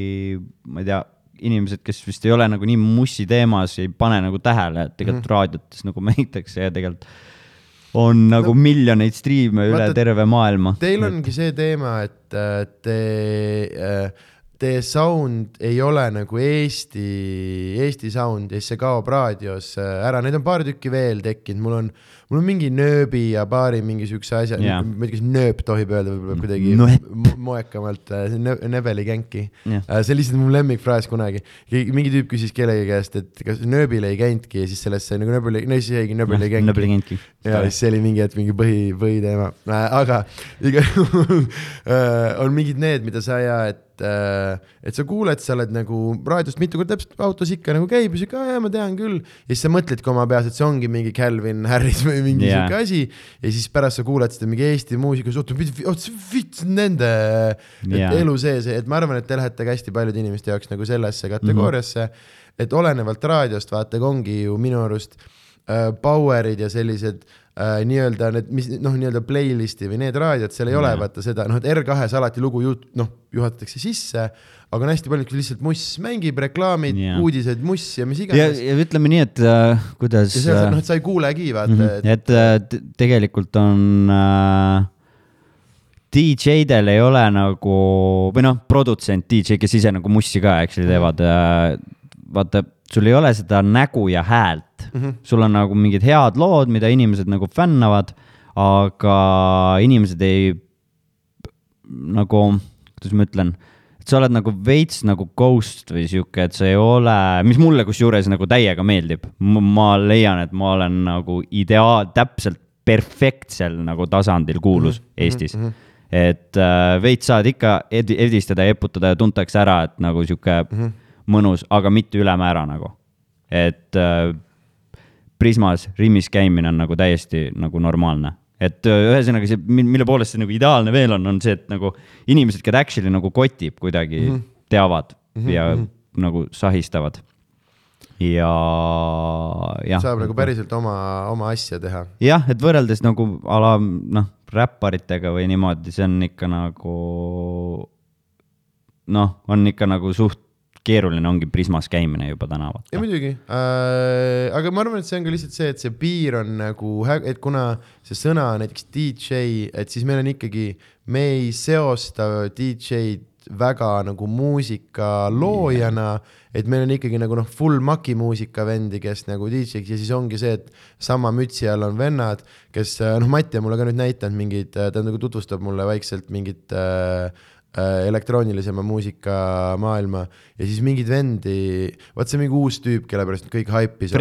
ma ei tea inimesed, kes vist ei ole nagu nii mussi teemas, ei pane nagu tähele, et tegelikult mm raadiotes nagu mängitakse ja tegelikult on nagu no, miljoneid striime üle terve maailma. Teil ongi see teema, et äh, te, teie sound ei ole nagu Eesti, Eesti sound ja siis see kaob raadios äh, ära, neid on paar tükki veel tekkinud, mul on, mul on mingi nööbi ja paari mingi siukse asja Jaa. ma ei tea, kas nööp tohib öelda võib-olla kuidagi mo- moekamalt, see on nö- Nebeli känki. Jah. see on lihtsalt mu lemmikfraas kunagi. mingi tüüp küsis kellegi käest, et kas nööbil ei käinudki ja siis sellest sai nagu nööbil, no siis jäigi nööbil ei ei käinudki. ja siis see oli mingi hetk mingi põhi, põhiteema, aga igal juhul äh, on mingid need, mida sa ja, et, et sa kuuled, sa oled nagu raadiost mitu korda täpselt autos ikka nagu käib ja siuke, jaa, ma tean küll. ja siis sa mõtledki oma peas, et see ongi mingi Calvin Harris või mingi yeah. siuke asi. ja siis pärast sa kuulad seda mingi Eesti muusikas, oota, oota, see fits nende yeah. elu sees, et ma arvan, et te lähete ka hästi paljude inimeste jaoks nagu sellesse kategooriasse mm, -hmm. et olenevalt raadiost, vaata, ongi ju minu arust äh, power'id ja sellised äh, nii-öelda need, mis noh, nii-öelda playlist'i või need raadiod, seal ei ole Jaa. vaata seda, noh, et R2-s alati lugu juht-, noh, juhatatakse sisse, aga on hästi palju, lihtsalt muss mängib, reklaamid Jaa. uudised, muss ja mis iganes. ja ütleme nii, et äh, kuidas ja seal, noh, et sa ei kuulegi, vaata mm, -hmm. et äh, t- tegelikult on äh, DJ-del ei ole nagu või noh, produtsent, DJ, kes ise nagu mussi ka actually teevad äh,. vaata, sul ei ole seda nägu ja häält mm, -hmm. sul on nagu mingid head lood, mida inimesed nagu fännavad, aga inimesed ei nagu, kuidas ma ütlen et sa oled nagu veits nagu ghost või sihuke, et sa ei ole, mis mulle kusjuures nagu täiega meeldib. ma leian, et ma olen nagu ideaal, täpselt perfektsel nagu tasandil kuulus mm -hmm. Eestis mm. -hmm. et äh, veits saad ikka ed edistada ja eputada ja tuntakse ära, et nagu sihuke mm -hmm. mõnus, aga mitte ülemäära nagu. et äh, Prismas Rimis käimine on nagu täiesti nagu normaalne et ühesõnaga see, mille poolest see nagu ideaalne veel on, on see, et nagu inimesed, keda actually nagu kotib kuidagi mm, -hmm. teavad mm -hmm. ja nagu sahistavad. ja, jah. saab nagu päriselt oma, oma asja teha. jah, et võrreldes nagu a la noh, räpparitega või niimoodi, see on ikka nagu noh, on ikka nagu suht keeruline ongi Prismas käimine juba täna ja muidugi. Äh,, aga ma arvan, et see on ka lihtsalt see, et see piir on nagu, et kuna see sõna näiteks DJ, et siis meil on ikkagi, me ei seosta DJ-d väga nagu muusika loojana, et meil on ikkagi nagu noh, full maki muusika vendi, kes nagu DJ-ks ja siis ongi see, et sama mütsi all on vennad, kes noh, Mati on mulle ka nüüd näidanud mingeid, ta nagu tutvustab mulle vaikselt mingit äh, äh, elektroonilisema muusika maailma ja siis mingeid vendi, vaat see mingi uus tüüp, kelle pärast kõik haipis.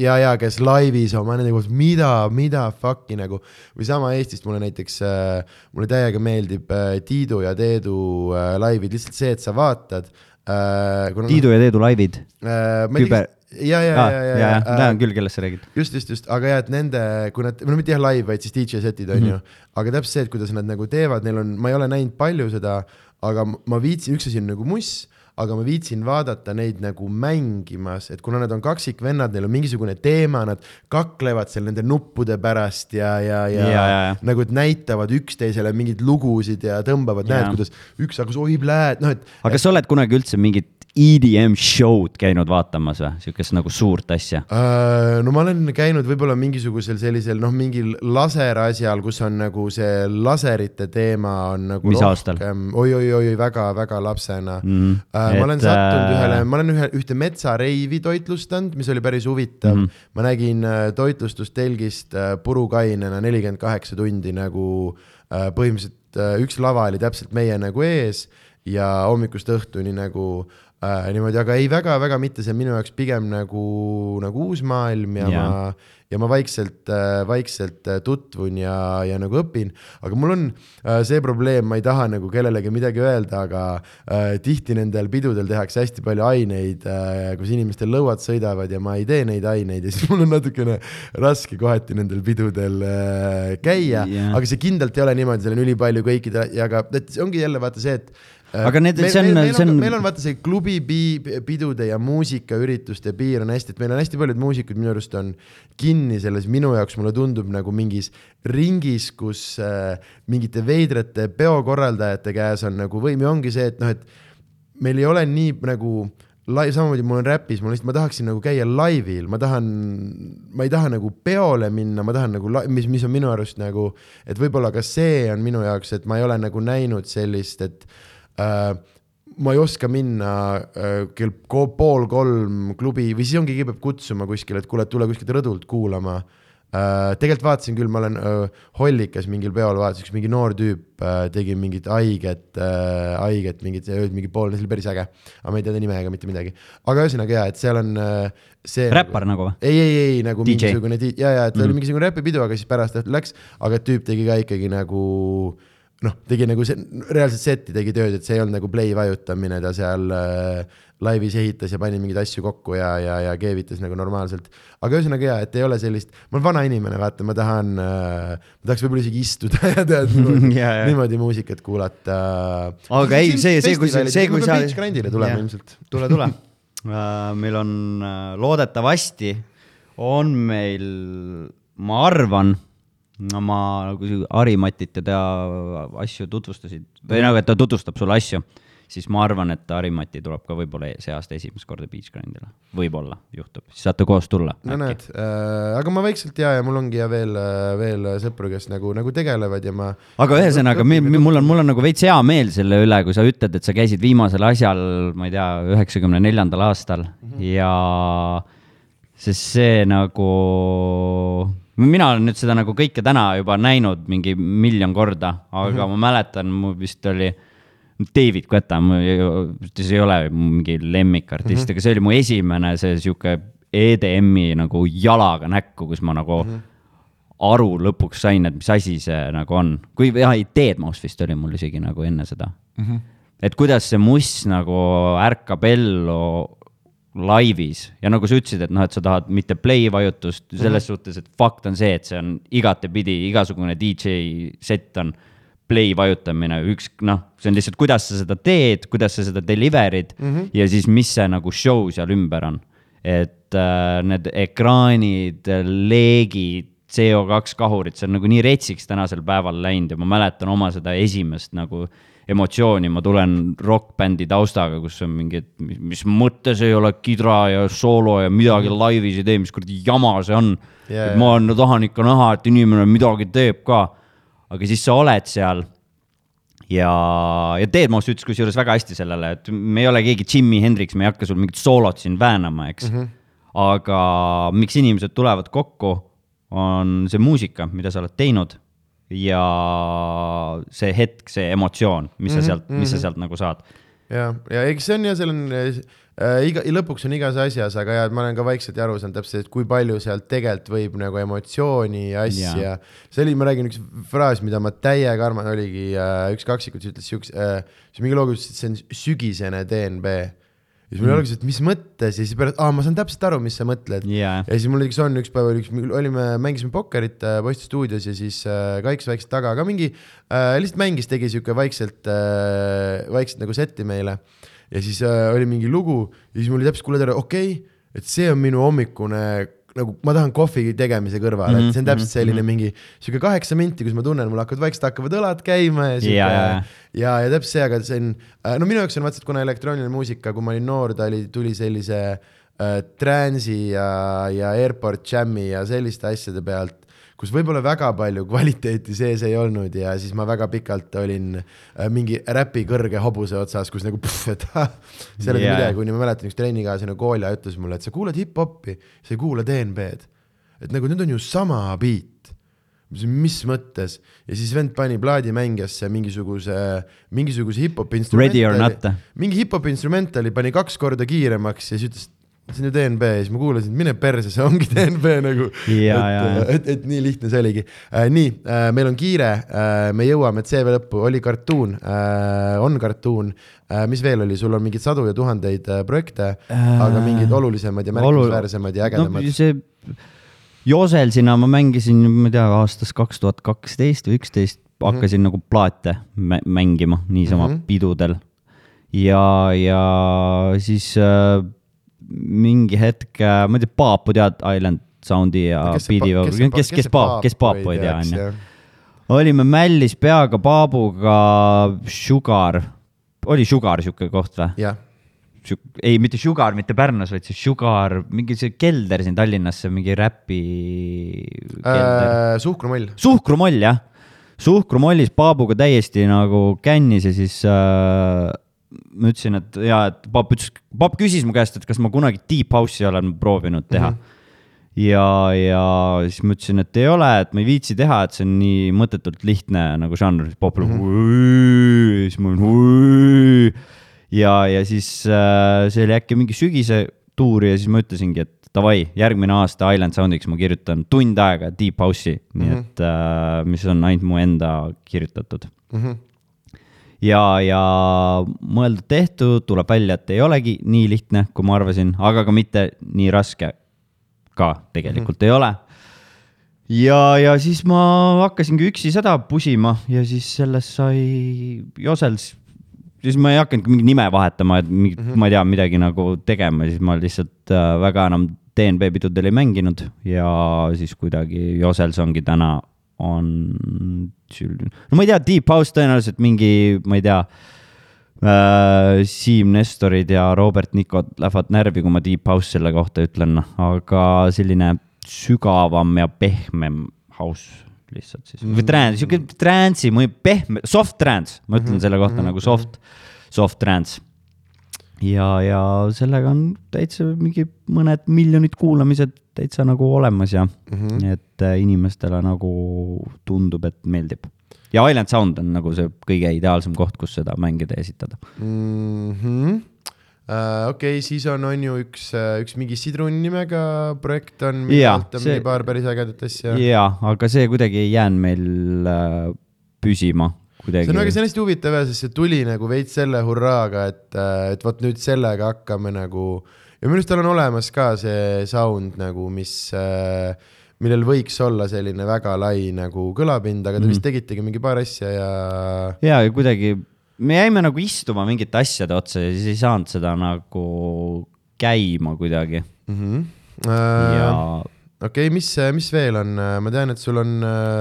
Ja, ja kes laivis oma nende koos, mida, mida fuck'i nagu või sama Eestist mulle näiteks äh,, mulle täiega meeldib äh, Tiidu ja Teedu äh, laivid, lihtsalt see, et sa vaatad äh,. Tiidu ja Teedu laivid. äh,. ma Küber- ja, ja, aa, ja, ja, ja, ja, ja tean küll, kellest sa räägid. just, just, just, aga jah, et nende, kui nad, no mitte jah live, vaid siis DJ setid on ju, aga täpselt see, et kuidas nad nagu teevad, neil on, ma ei ole näinud palju seda, aga ma viitsin, üks asi on nagu muss, aga ma viitsin vaadata neid nagu mängimas, et kuna nad on kaksikvennad, neil on mingisugune teema, nad kaklevad seal nende nuppude pärast ja, ja, ja, Ja, ja, ja. nagu, et näitavad üksteisele mingeid lugusid ja tõmbavad, näed kuidas üks hakkas oi pläät, noh et aga kas sa oled kunagi üldse mingit EDM show'd käinud vaatamas või, siukest nagu suurt asja? Äh, no ma olen käinud võib-olla mingisugusel sellisel noh, mingil laserasjal, kus on nagu see laserite teema on nagu Mis aastal? oi-oi-oi, väga-väga lapsena mm, uh,. ma olen sattunud äh, ühele, ma olen ühe, ühte metsareivi toitlustanud, mis oli päris huvitav mm. -hmm. ma nägin uh, toitlustustelgist uh, purukainena nelikümmend kaheksa tundi nagu uh, põhimõtteliselt uh, üks lava oli täpselt meie nagu ees ja hommikust õhtuni nagu äh, niimoodi, aga ei väga-väga mitte, see on minu jaoks pigem nagu, nagu uus maailm ja, ja. Jaa. ma ja ma vaikselt äh,, vaikselt äh, tutvun ja, ja nagu õpin, aga mul on äh, see probleem, ma ei taha nagu kellelegi midagi öelda, aga äh, tihti nendel pidudel tehakse hästi palju aineid äh,, kus inimestel lõuad sõidavad ja ma ei tee neid aineid ja siis mul on natukene raske kohati nendel pidudel äh, käia yeah., aga see kindlalt ei ole niimoodi, seal on ülipalju kõikidel ja aga et ongi jälle vaata see, et Aga need- see on- see on, meil on vaata see klubi pi- pidude ja muusikaürituste piir on hästi, et meil on hästi paljud muusikud minu arust on kinni selles, minu jaoks mulle tundub nagu mingis ringis, kus äh, mingite veidrate peokorraldajate käes on nagu võim ja ongi see, et noh, et meil ei ole nii nagu lai-, samamoodi mul on räpis, ma lihtsalt, ma tahaksin nagu käia laivil, ma tahan, ma ei taha nagu peole minna, ma tahan nagu, mis, mis on minu arust nagu, et võib-olla ka see on minu jaoks, et ma ei ole nagu näinud sellist, et ma ei oska minna äh, kell pool kolm klubi või siis ongi, keegi peab kutsuma kuskile, et kuule, tule kuskilt rõdult kuulama äh,. tegelikult vaatasin küll, ma olen äh, Hollikas mingil peol vaatasin, üks mingi noor tüüp äh, tegi mingit haiget äh,, haiget mingit, mingi pool, see oli päris äge. aga ma ei tea ta nime ega mitte midagi. aga ühesõnaga jaa, et seal on äh, see. räppar nagu või? ei, ei, ei nagu DJ. mingisugune, ja, ja, et ta mm. oli mingisugune räpipidu, aga siis pärast läks, aga tüüp tegi ka ikkagi nagu noh, tegi nagu see, reaalselt seti tegi tööd, et see ei olnud nagu play vajutamine, ta seal äh, laivis ehitas ja pani mingeid asju kokku ja, ja, ja keevitas nagu normaalselt. aga ühesõnaga jaa, et ei ole sellist, ma olen vana inimene, vaata, ma tahan äh,, ma tahaks võib-olla isegi istuda ja tead niimoodi, Jaa, jaa. niimoodi muusikat kuulata. Aga ei, see- see, kui see, kui sa- Grandile tulema Jah. ilmselt. tule, tule. meil on äh, loodetavasti on meil, ma arvan, no ma nagu Harimatit ja ta asju tutvustasid või nagu, et ta tutvustab sulle asju, siis ma arvan, et Harimati tuleb ka võib-olla see aasta esimest korda Beach Grandile, võib-olla juhtub, siis saate koos tulla. no näed äh,, aga ma vaikselt ja, ja mul ongi ja veel, veel sõpru, kes nagu, nagu tegelevad ja ma. aga ühesõnaga, mul on, mul on nagu veits hea meel selle üle, kui sa ütled, et sa käisid viimasel asjal, ma ei tea, üheksakümne neljandal aastal mm -hmm. ja sest see nagu, mina olen nüüd seda nagu kõike täna juba näinud mingi miljon korda, aga mm -hmm. ma mäletan, mul vist oli David Guetta, see ei ole mingi lemmikartist mm, -hmm. aga see oli mu esimene see sihuke EDM-i nagu jalaga näkku, kus ma nagu mm -hmm aru lõpuks sain, et mis asi see nagu on. kui, jah, ei, Deadmau5 vist oli mul isegi nagu enne seda mm. -hmm. et kuidas see muss nagu ärkab ellu laivis ja nagu sa ütlesid, et noh, et sa tahad mitte play vajutust selles mm -hmm. suhtes, et fakt on see, et see on igatepidi, igasugune DJ set on play vajutamine, üks noh, see on lihtsalt, kuidas sa seda teed, kuidas sa seda deliver'id mm -hmm. ja siis, mis see nagu show seal ümber on. et äh, need ekraanid, leegid, CO2 kahurid, see on nagu nii retsiks tänasel päeval läinud ja ma mäletan oma seda esimest nagu emotsiooni, ma tulen rokkbändi taustaga, kus on mingi, mis mõttes ei ole kidra ja soolo ja midagi laivis ei tee, mis kuradi jama see on yeah,. ma no, tahan ikka näha, et inimene midagi teeb ka. aga siis sa oled seal ja, ja Deadmau5 ütles kusjuures väga hästi sellele, et me ei ole keegi Jimi Hendrix, me ei hakka sul mingit soolot siin väänama, eks mm. -hmm. aga miks inimesed tulevad kokku, on see muusika, mida sa oled teinud ja see hetk, see emotsioon, mis sa sealt, mis sa sealt nagu saad. ja, ja eks see on ja seal on äh, iga, lõpuks on igas asjas, aga ja ma olen ka vaikselt aru saanud täpselt, et kui palju sealt tegelikult võib nagu emotsiooni ja asja see oli, ma räägin üks fraas, mida ma täiega arman, oligi äh, üks kaksikud ütles siukse äh,, siis mingi loo, kus see on sügisene DNB. Ja siis mul Mm. oligi see, et mis mõttes ja siis pärast, aa, ma saan täpselt aru, mis sa mõtled Jaa. ja siis mul näiteks on üks päev oli üks, olime, mängisime pokkerit äh, Posti stuudios ja siis äh, Kaiks vaikselt taga ka mingi äh,, lihtsalt mängis, tegi sihuke vaikselt äh,, vaikselt nagu setti meile. ja siis äh, oli mingi lugu ja siis mul oli täpselt, kuule tere, okei okay,, et see on minu hommikune nagu ma tahan kohvi tegemise kõrvale mm, -hmm, et see on täpselt selline mm -hmm. mingi sihuke kaheksa minti, kus ma tunnen, mul hakkavad vaikselt hakkavad õlad käima ja sihuke Ja, ja, ja, ja, täpselt see, aga see on, no minu jaoks on vaata, et kuna elektrooniline muusika, kui ma olin noor, ta oli, tuli sellise äh, trance'i ja, ja airport jam'i ja selliste asjade pealt, kus võib-olla väga palju kvaliteeti sees ei olnud ja siis ma väga pikalt olin äh, mingi räpi kõrge hobuse otsas, kus nagu pff, et ah, oli Jaa. midagi, kuni ma mäletan, üks trennikaaslane Kolja ütles mulle, et sa kuulad hip-hopi, sa ei kuula DNB-d. et nagu need on ju sama beat mis mõttes ja siis vend pani plaadimängijasse mingisuguse, mingisuguse or not. mingi hip-hopi instrumentali pani kaks korda kiiremaks ja siis ütles, see on ju DNB ja siis ma kuulasin, mine perse, see ongi DNB nagu. Et, et, et nii lihtne see oligi äh,. nii äh,, meil on kiire äh,, me jõuame CV lõppu, oli kartuun äh,, on kartuun äh,, mis veel oli, sul on mingeid sadu ja tuhandeid äh, projekte äh,, aga mingid olulisemad ja märkimisväärsemad ja ägedamad no,. see Joselsina ma mängisin, ma ei tea, aastast kaks tuhat kaksteist või üksteist hakkasin nagu plaate mä- mängima niisama mm Mhm. -hmm. pidudel. ja, ja siis äh, mingi hetk äh,, ma ei tea, Paapu tead, Island Soundi ja Beat'i, kes, kes Paap, kes Paapu ei tea, onju. olime mällis peaga Paabuga Sugar, oli Sugar sihuke koht või? jah, ei, mitte Sugar, mitte Pärnus, vaid see Sugar, mingi see kelder siin Tallinnas, see mingi räpi kelder. suhkrumoll. suhkrumoll jah, suhkrumollis Paabuga täiesti nagu kännis ja siis äh, ma ütlesin, et jaa, et Paap ütles, Paap küsis mu käest, et kas ma kunagi Deep House'i olen proovinud teha mm. -hmm. ja, ja siis ma ütlesin, et ei ole, et ma ei viitsi teha, et see on nii mõttetult lihtne nagu žanr, siis Paap oli mm -hmm. siis ma olin ja, ja siis äh, see oli äkki mingi sügise tuur ja siis ma ütlesingi, et davai, järgmine aasta Island Soundiks ma kirjutan tund aega Deep House'i mm, -hmm. nii et äh, mis on ainult mu enda kirjutatud Mm -hmm. ja, ja mõeldud-tehtud, tuleb välja, et ei olegi nii lihtne, kui ma arvasin, aga ka mitte nii raske ka tegelikult mm ei ole. ja, ja siis ma hakkasingi üksi seda pusima ja siis sellest sai Josels, siis ma ei hakanudki mingit nime vahetama, et mingit mm, -hmm. ma ei tea, midagi nagu tegema, siis ma lihtsalt äh, väga enam DNB pidudel ei mänginud ja siis kuidagi Josels ongi täna on, no ma ei tea, Deep House tõenäoliselt mingi, ma ei tea äh,, Siim Nestorid ja Robert Nikod lähevad närvi, kui ma Deep House selle kohta ütlen, noh, aga selline sügavam ja pehmem house lihtsalt siis mm., või trance, sihuke trance'i mõju, pehme, soft trance, ma ütlen mm -hmm. selle kohta mm -hmm. nagu soft, soft trance. ja, ja sellega on täitsa mingi mõned miljonid kuulamised täitsa nagu olemas ja mm, -hmm. et äh, inimestele nagu tundub, et meeldib. ja Island Sound on nagu see kõige ideaalsem koht, kus seda mängida ja esitada. mm -hmm. Okei okay,, siis on, on ju üks, üks mingi Sidrun nimega projekt on, mille Jaa, alt on see- mingi paar päris ägedat asja. jaa, aga see kuidagi ei jäänud meil äh, püsima kuidagi. see on väga, see on hästi huvitav ja, sest see tuli nagu veits selle hurraaga, et, et vot nüüd sellega hakkame nagu ja minu arust tal on olemas ka see sound nagu, mis, millel võiks olla selline väga lai nagu kõlapind, aga te Mhm. vist tegitegi mingi paar asja ja ja, ja kuidagi me jäime nagu istuma mingite asjade otsa ja siis ei saanud seda nagu käima kuidagi mm. -hmm. ja Uh, okei okay,, mis, mis veel on, ma tean, et sul on,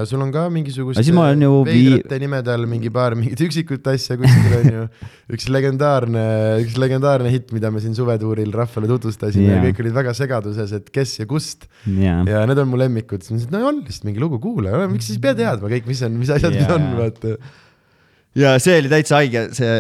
sul on ka mingisugust Aga siis ma olen ju vii- veidrate nimede all mingi paar mingit üksikut asja kuskil on ju. üks legendaarne, üks legendaarne hitt, mida me siin suvetuuril rahvale tutvustasime yeah. Ja kõik olid väga segaduses, et kes ja kust ja, ja need on mu lemmikud, siis ma mõtlesin, et no on lihtsalt mingi lugu, kuula, miks siis pea teadma kõik, mis on, mis asjad need Jaa. on, vaata. ja see oli täitsa haige, see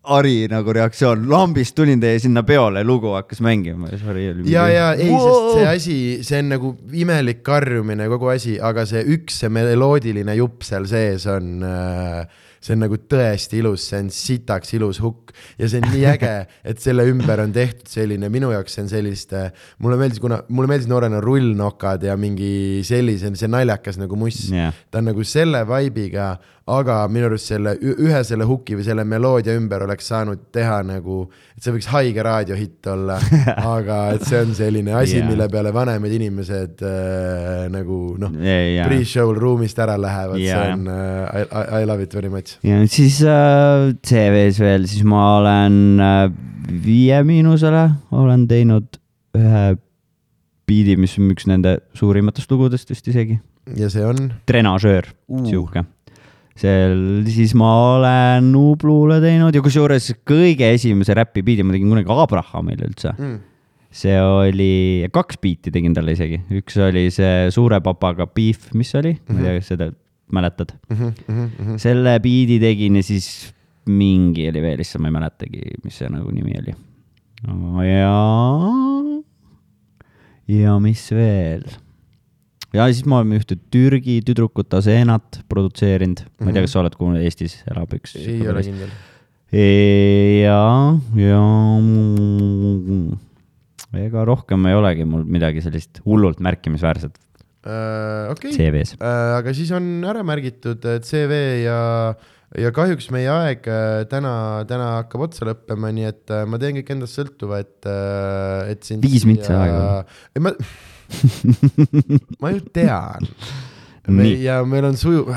Ari nagu reaktsioon, lambist tulin teie sinna peole, lugu hakkas mängima ja siis Ari oli. ja, ja ei, sest see asi, see on nagu imelik karjumine, kogu asi, aga see üks, see meloodiline jupp seal sees on äh, see on nagu tõesti ilus, see on sitaks ilus hukk ja see on nii äge, et selle ümber on tehtud selline, minu jaoks see on selliste, mulle meeldis, kuna mulle meeldis noorena rullnokad ja mingi sellise, see naljakas nagu muss Jah. ta on nagu selle vibe'iga, aga minu arust selle ühe selle huki või selle meloodia ümber oleks saanud teha nagu, et see võiks haige raadiohitt olla, aga et see on selline asi yeah., mille peale vanemad inimesed äh, nagu noh, ja, ja, pre-show'l ruumist ära lähevad yeah., see on äh, I, I, love it very much. ja siis äh, CV-s veel, siis ma olen äh, Viie Miinusele olen teinud ühe biidi, mis on üks nende suurimatest lugudest vist isegi, ja see on Trenažöör uh., sihuke. Seal siis ma olen Nublule teinud ja kusjuures kõige esimese räpi biidi ma tegin kunagi Abrahamile üldse. mm. see oli, kaks biiti tegin talle isegi, üks oli see Suure papaga Beef, mis oli, ma ei tea, kas seda mäletad. Mm -hmm, mm -hmm. selle biidi tegin ja siis mingi oli veel, issand, ma ei mäletagi, mis see nagu nimi oli. ja, ja mis veel? Ja siis me oleme ühte Türgi tüdrukut Asenat produtseerinud, ma ei tea, kas sa oled kuulnud, Eestis elab üks. ei ole kindel. ja, ja ega rohkem ei olegi mul midagi sellist hullult märkimisväärset Uh, okei okay., CV-s. uh, aga siis on ära märgitud äh, CV ja, ja kahjuks meie aeg äh, täna, täna hakkab otsa lõppema, nii et äh, ma teen kõik endast sõltuva, et, et sind. Viis mintsi aega.. ei ma, ma ju tean. Nii. ja meil on suju-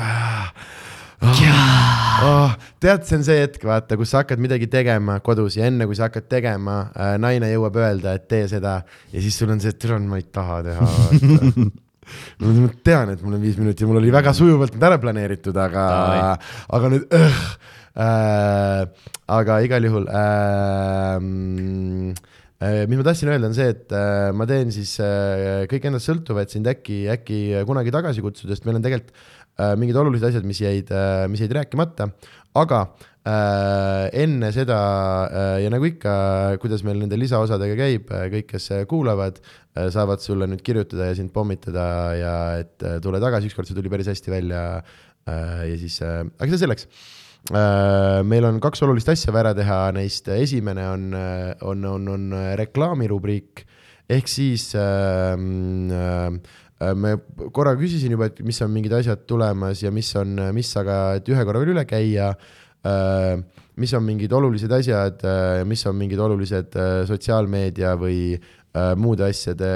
oh,. tead, see on see hetk, vaata, kus sa hakkad midagi tegema kodus ja enne kui sa hakkad tegema äh,, naine jõuab öelda, et tee seda ja siis sul on see, et türa, ma ei taha teha. ma tean, et mul on viis minutit ja mul oli väga sujuvalt nüüd ära planeeritud, aga aga nüüd äh, äh,, aga igal juhul äh,. Äh, mis ma tahtsin öelda, on see, et äh, ma teen siis äh, kõik endast sõltuva, et sind äkki, äkki kunagi tagasi kutsuda, sest meil on tegelikult mingid olulised asjad, mis jäid mis jäid rääkimata, aga enne seda ja nagu ikka, kuidas meil nende lisaosadega käib, kõik, kes kuulavad saavad sulle nüüd kirjutada ja sind pommitada ja et tule tagasi, ükskord see tuli päris hästi välja ja siis aga see selleks. Meil on kaks olulist asja vaja ära teha, neist esimene on, on, on, on reklaamirubriik ehk siis äh, äh, me korra küsisin juba, et mis on mingid asjad tulemas ja mis on, mis, aga et ühe korra veel üle käia äh,. mis on mingid olulised asjad äh,, mis on mingid olulised äh, sotsiaalmeedia või äh, muude asjade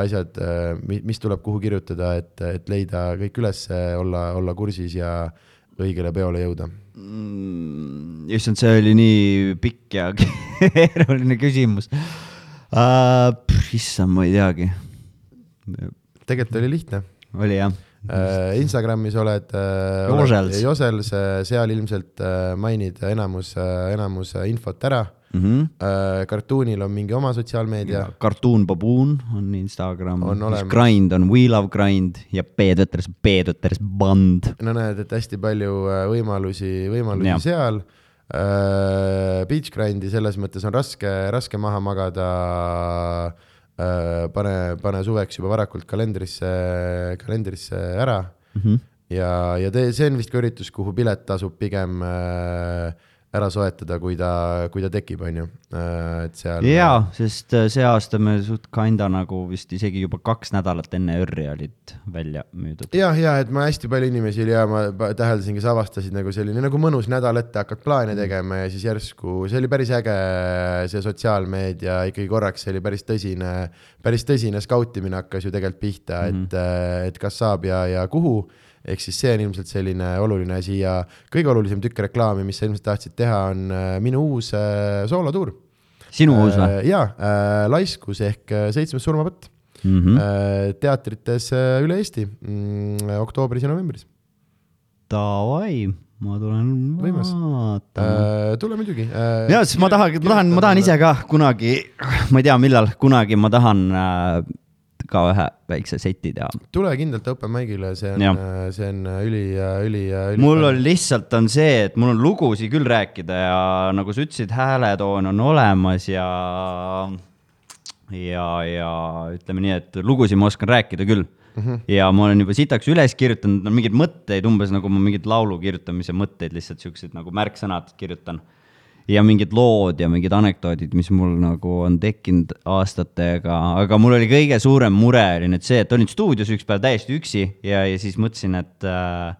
asjad äh,, mis tuleb kuhu kirjutada, et, et leida kõik üles, olla, olla kursis ja õigele peole jõuda Mm, issand, see oli nii pikk ja keeruline küsimus uh,. issand, ma ei teagi. tegelikult oli lihtne oli jah? Äh, Instagramis oled äh, Josels. Josels, seal ilmselt äh, mainid enamus, enamus äh, infot ära mm. -hmm. äh,. kartuunil on mingi oma sotsiaalmeedia. Cartoon Baboon on Instagram olemas. Grind on We Love Grind ja B-tütres, B-tütres Band. no näed, et hästi palju äh, võimalusi, võimalusi ja. seal äh,. Beach grind'i selles mõttes on raske, raske maha magada pane, pane suveks juba varakult kalendrisse, kalendrisse ära Mm -hmm. ja, ja tee, see on vist ka üritus, kuhu pilet tasub pigem äh, ära soetada, kui ta, kui ta tekib, on ju, et seal. jaa, sest äh, see aasta me suht kinda nagu vist isegi juba kaks nädalat enne ÖRR-i olid välja müüdud. jah, ja et ma hästi palju inimesi oli ja ma täheldasin, kes avastasid nagu selline nagu mõnus nädal ette hakkad plaane tegema ja siis järsku, see oli päris äge, see sotsiaalmeedia ikkagi korraks, see oli päris tõsine, päris tõsine skautimine hakkas ju tegelikult pihta mm, -hmm. et, et kas saab ja, ja kuhu ehk siis see on ilmselt selline oluline asi ja kõige olulisem tükk reklaami, mis sa ilmselt tahtsid teha, on äh, minu uus äh, soolotuur. sinu uus või? jaa äh,, Laiskus ehk äh, seitsmes surmapõtt Mhm. Äh, teatrites äh, üle Eesti mm, oktoobris ja novembris Davai, ma tulen vaatama. äh,. tule muidugi äh,. ja, sest ma tahan, ma tahan, ma tahan ise ka kunagi, ma ei tea, millal, kunagi ma tahan äh, ka ühe väikse seti teha. tule kindlalt open mic'ile, see on Jah., see on üli, üli, üli. mul on lihtsalt on see, et mul on lugusid küll rääkida ja nagu sa ütlesid, hääletoon on olemas ja ja, ja ütleme nii, et lugusid ma oskan rääkida küll mm. -hmm. ja ma olen juba sitaks üles kirjutanud no, mingeid mõtteid, umbes nagu ma mingeid laulu kirjutamise mõtteid lihtsalt siuksed nagu märksõnad kirjutan. Ja mingid lood ja mingid anekdoodid, mis mul nagu on tekkinud aastatega, aga mul oli kõige suurem mure oli nüüd see, et olin stuudios üks päev täiesti üksi ja, ja siis mõtlesin, et äh,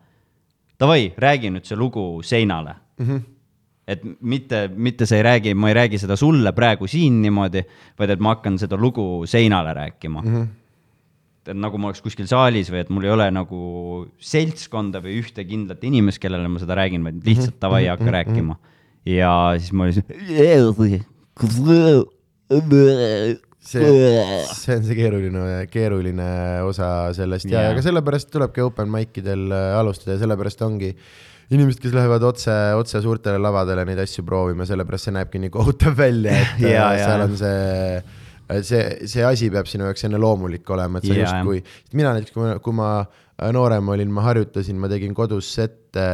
davai, räägi nüüd see lugu seinale mm. -hmm. et mitte, mitte sa ei räägi, ma ei räägi seda sulle praegu siin niimoodi, vaid et ma hakkan seda lugu seinale rääkima mm. -hmm. et nagu ma oleks kuskil saalis või et mul ei ole nagu seltskonda või ühte kindlat inimest, kellele ma seda räägin, vaid lihtsalt davai, hakka rääkima. Ja siis ma olin see, see on see keeruline, keeruline osa sellest. Ja, ja ka sellepärast tulebki open mic idel äh, alustada ja sellepärast ongi inimesed, kes lähevad otse, otse suurtele lavadele neid asju proovima, sellepärast see näebki nii kohutav välja, et Jaa, ja, seal on see, see, see asi peab sinu jaoks enne loomulik olema, et sa Jaa, justkui, mina näiteks, kui ma, kui ma noorem olin, ma harjutasin, ma tegin kodus sette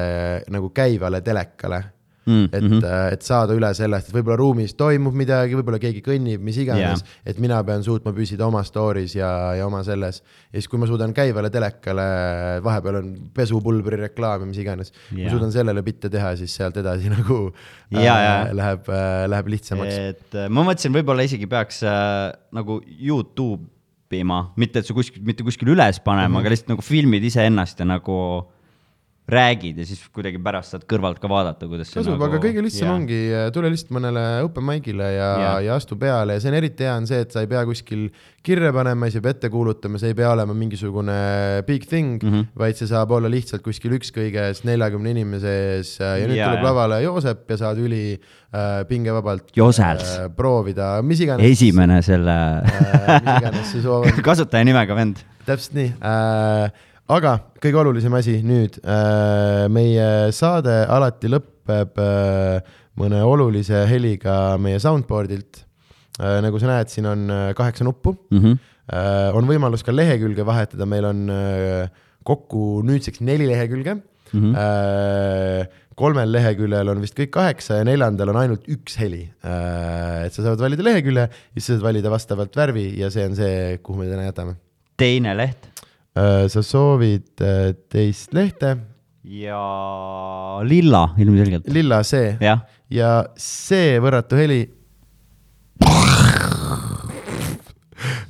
nagu käivale telekale Mm, et mm, -hmm. et saada üle sellest, et võib-olla ruumis toimub midagi, võib-olla keegi kõnnib, mis iganes Jaa. et mina pean suutma püsida oma story's ja, ja oma selles. ja siis, kui ma suudan käivale telekale, vahepeal on pesupulbri reklaam ja mis iganes, ma Jaa. suudan sellele bitte teha, siis sealt edasi nagu jaa. äh, läheb äh,, läheb lihtsamaks. et äh, ma mõtlesin, võib-olla isegi peaks äh, nagu Youtube ima, mitte et sa kuskil, mitte kuskil üles panema mm, -hmm. aga lihtsalt nagu filmid iseennast ja nagu räägid ja siis kuidagi pärast saad kõrvalt ka vaadata, kuidas see tasub nagu,, aga kõige lihtsam jaa. ongi, tule lihtsalt mõnele open mic'ile ja Jaa., ja astu peale ja see on eriti hea, on see, et sa ei pea kuskil kirja panema, ei pea ette kuulutama, see ei pea olema mingisugune big thing mm. -hmm. vaid see saab olla lihtsalt kuskil ükskõiges neljakümne inimese ees ja nüüd Jaa, tuleb lavale Joosep ja saad üli äh, pingevabalt Josels. äh, proovida, mis iganes. esimene selle äh, kasutajanimega vend. täpselt nii äh,. Aga kõige olulisem asi nüüd äh,, meie saade alati lõpeb äh, mõne olulise heliga meie soundboard'ilt äh,. nagu sa näed, siin on äh, kaheksa nuppu Mm -hmm. äh,. on võimalus ka lehekülge vahetada, meil on äh, kokku nüüdseks neli lehekülge mm. Mhm. -hmm. Äh, kolmel leheküljel on vist kõik kaheksa ja neljandal on ainult üks heli äh,. et sa saad valida lehekülje, siis sa saad valida vastavalt värvi ja see on see, kuhu me täna jätame teine leht sa soovid äh, teist lehte, ja lilla ilmselgelt. lilla see. Ja see võrratu heli.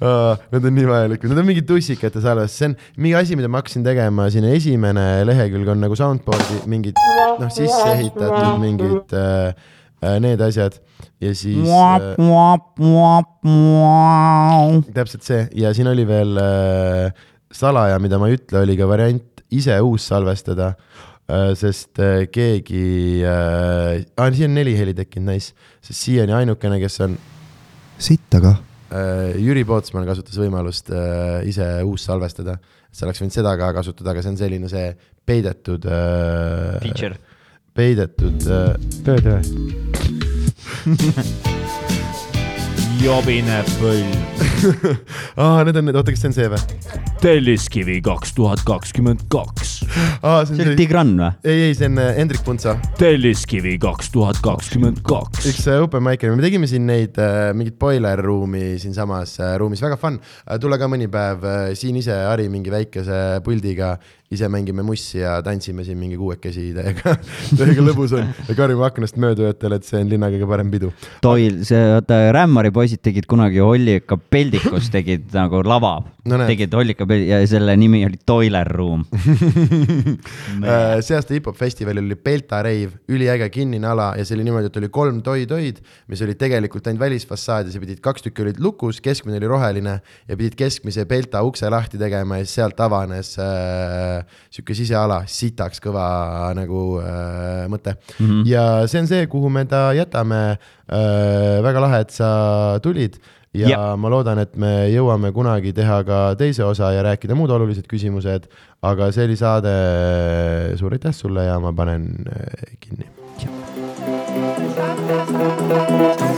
Need on nii vajalikud, need on mingid tussikate salvestus, see on mingi asi, mida ma hakkasin tegema, siin esimene lehekülg on nagu soundboard'i mingid noh, sisse ehitatud mingid äh, äh, need asjad. Ja siis äh, täpselt see. Ja siin oli veel äh, salaja, mida ma ei ütle, oli ka variant ise uus salvestada äh,, sest äh, keegi äh,, ah, siin on neli heli tekkinud, nice, sest siiani ainukene, kes on sitt aga äh,, Jüri Pootsman kasutas võimalust äh, ise uus salvestada, sa oleks võinud seda ka kasutada, aga see on selline see peidetud äh, feature. peidetud äh,, töö, töö. Jobine põlv. aa, need on need, oota, kas see on see või? Telliskivi kaks tuhat kakskümmend kaks. aa, see on Tigran või? ei, ei, see on äh, Hendrik Puntsa Telliskivi kaks tuhat kakskümmend kaks. üks äh, open mic'er, me tegime siin neid äh, mingit boiler ruumi siinsamas äh, ruumis, väga fun äh,. tule ka mõni päev äh, siin ise Hari mingi väikese puldiga ise mängime mussi ja tantsime siin mingi kuuekesi täiega, täiega lõbus on ja karjume aknast mööda öötel, et see on linna kõige parem pidu. Toil, see, vaata Rämmari poisid tegid kunagi Hollika peldikus tegid nagu lava No tegid Hollika peldi ja selle nimi oli Toiler Room. Äh, see aasta hip-hop festivalil oli Belta reiv, üliäge kinnine ala ja see oli niimoodi, et oli kolm toi-toid, mis olid tegelikult ainult välisfassaad ja pidid, kaks tükki olid lukus, keskmine oli roheline ja pidid keskmise Belta ukse lahti tegema ja siis sealt avanes äh, sihuke siseala, sitaks kõva nagu äh, mõte mm. -hmm. ja see on see, kuhu me ta jätame äh,. väga lahe, et sa tulid ja Jep. ma loodan, et me jõuame kunagi teha ka teise osa ja rääkida muud olulised küsimused, aga see oli saade, suur aitäh sulle ja ma panen äh, kinni. Thank you.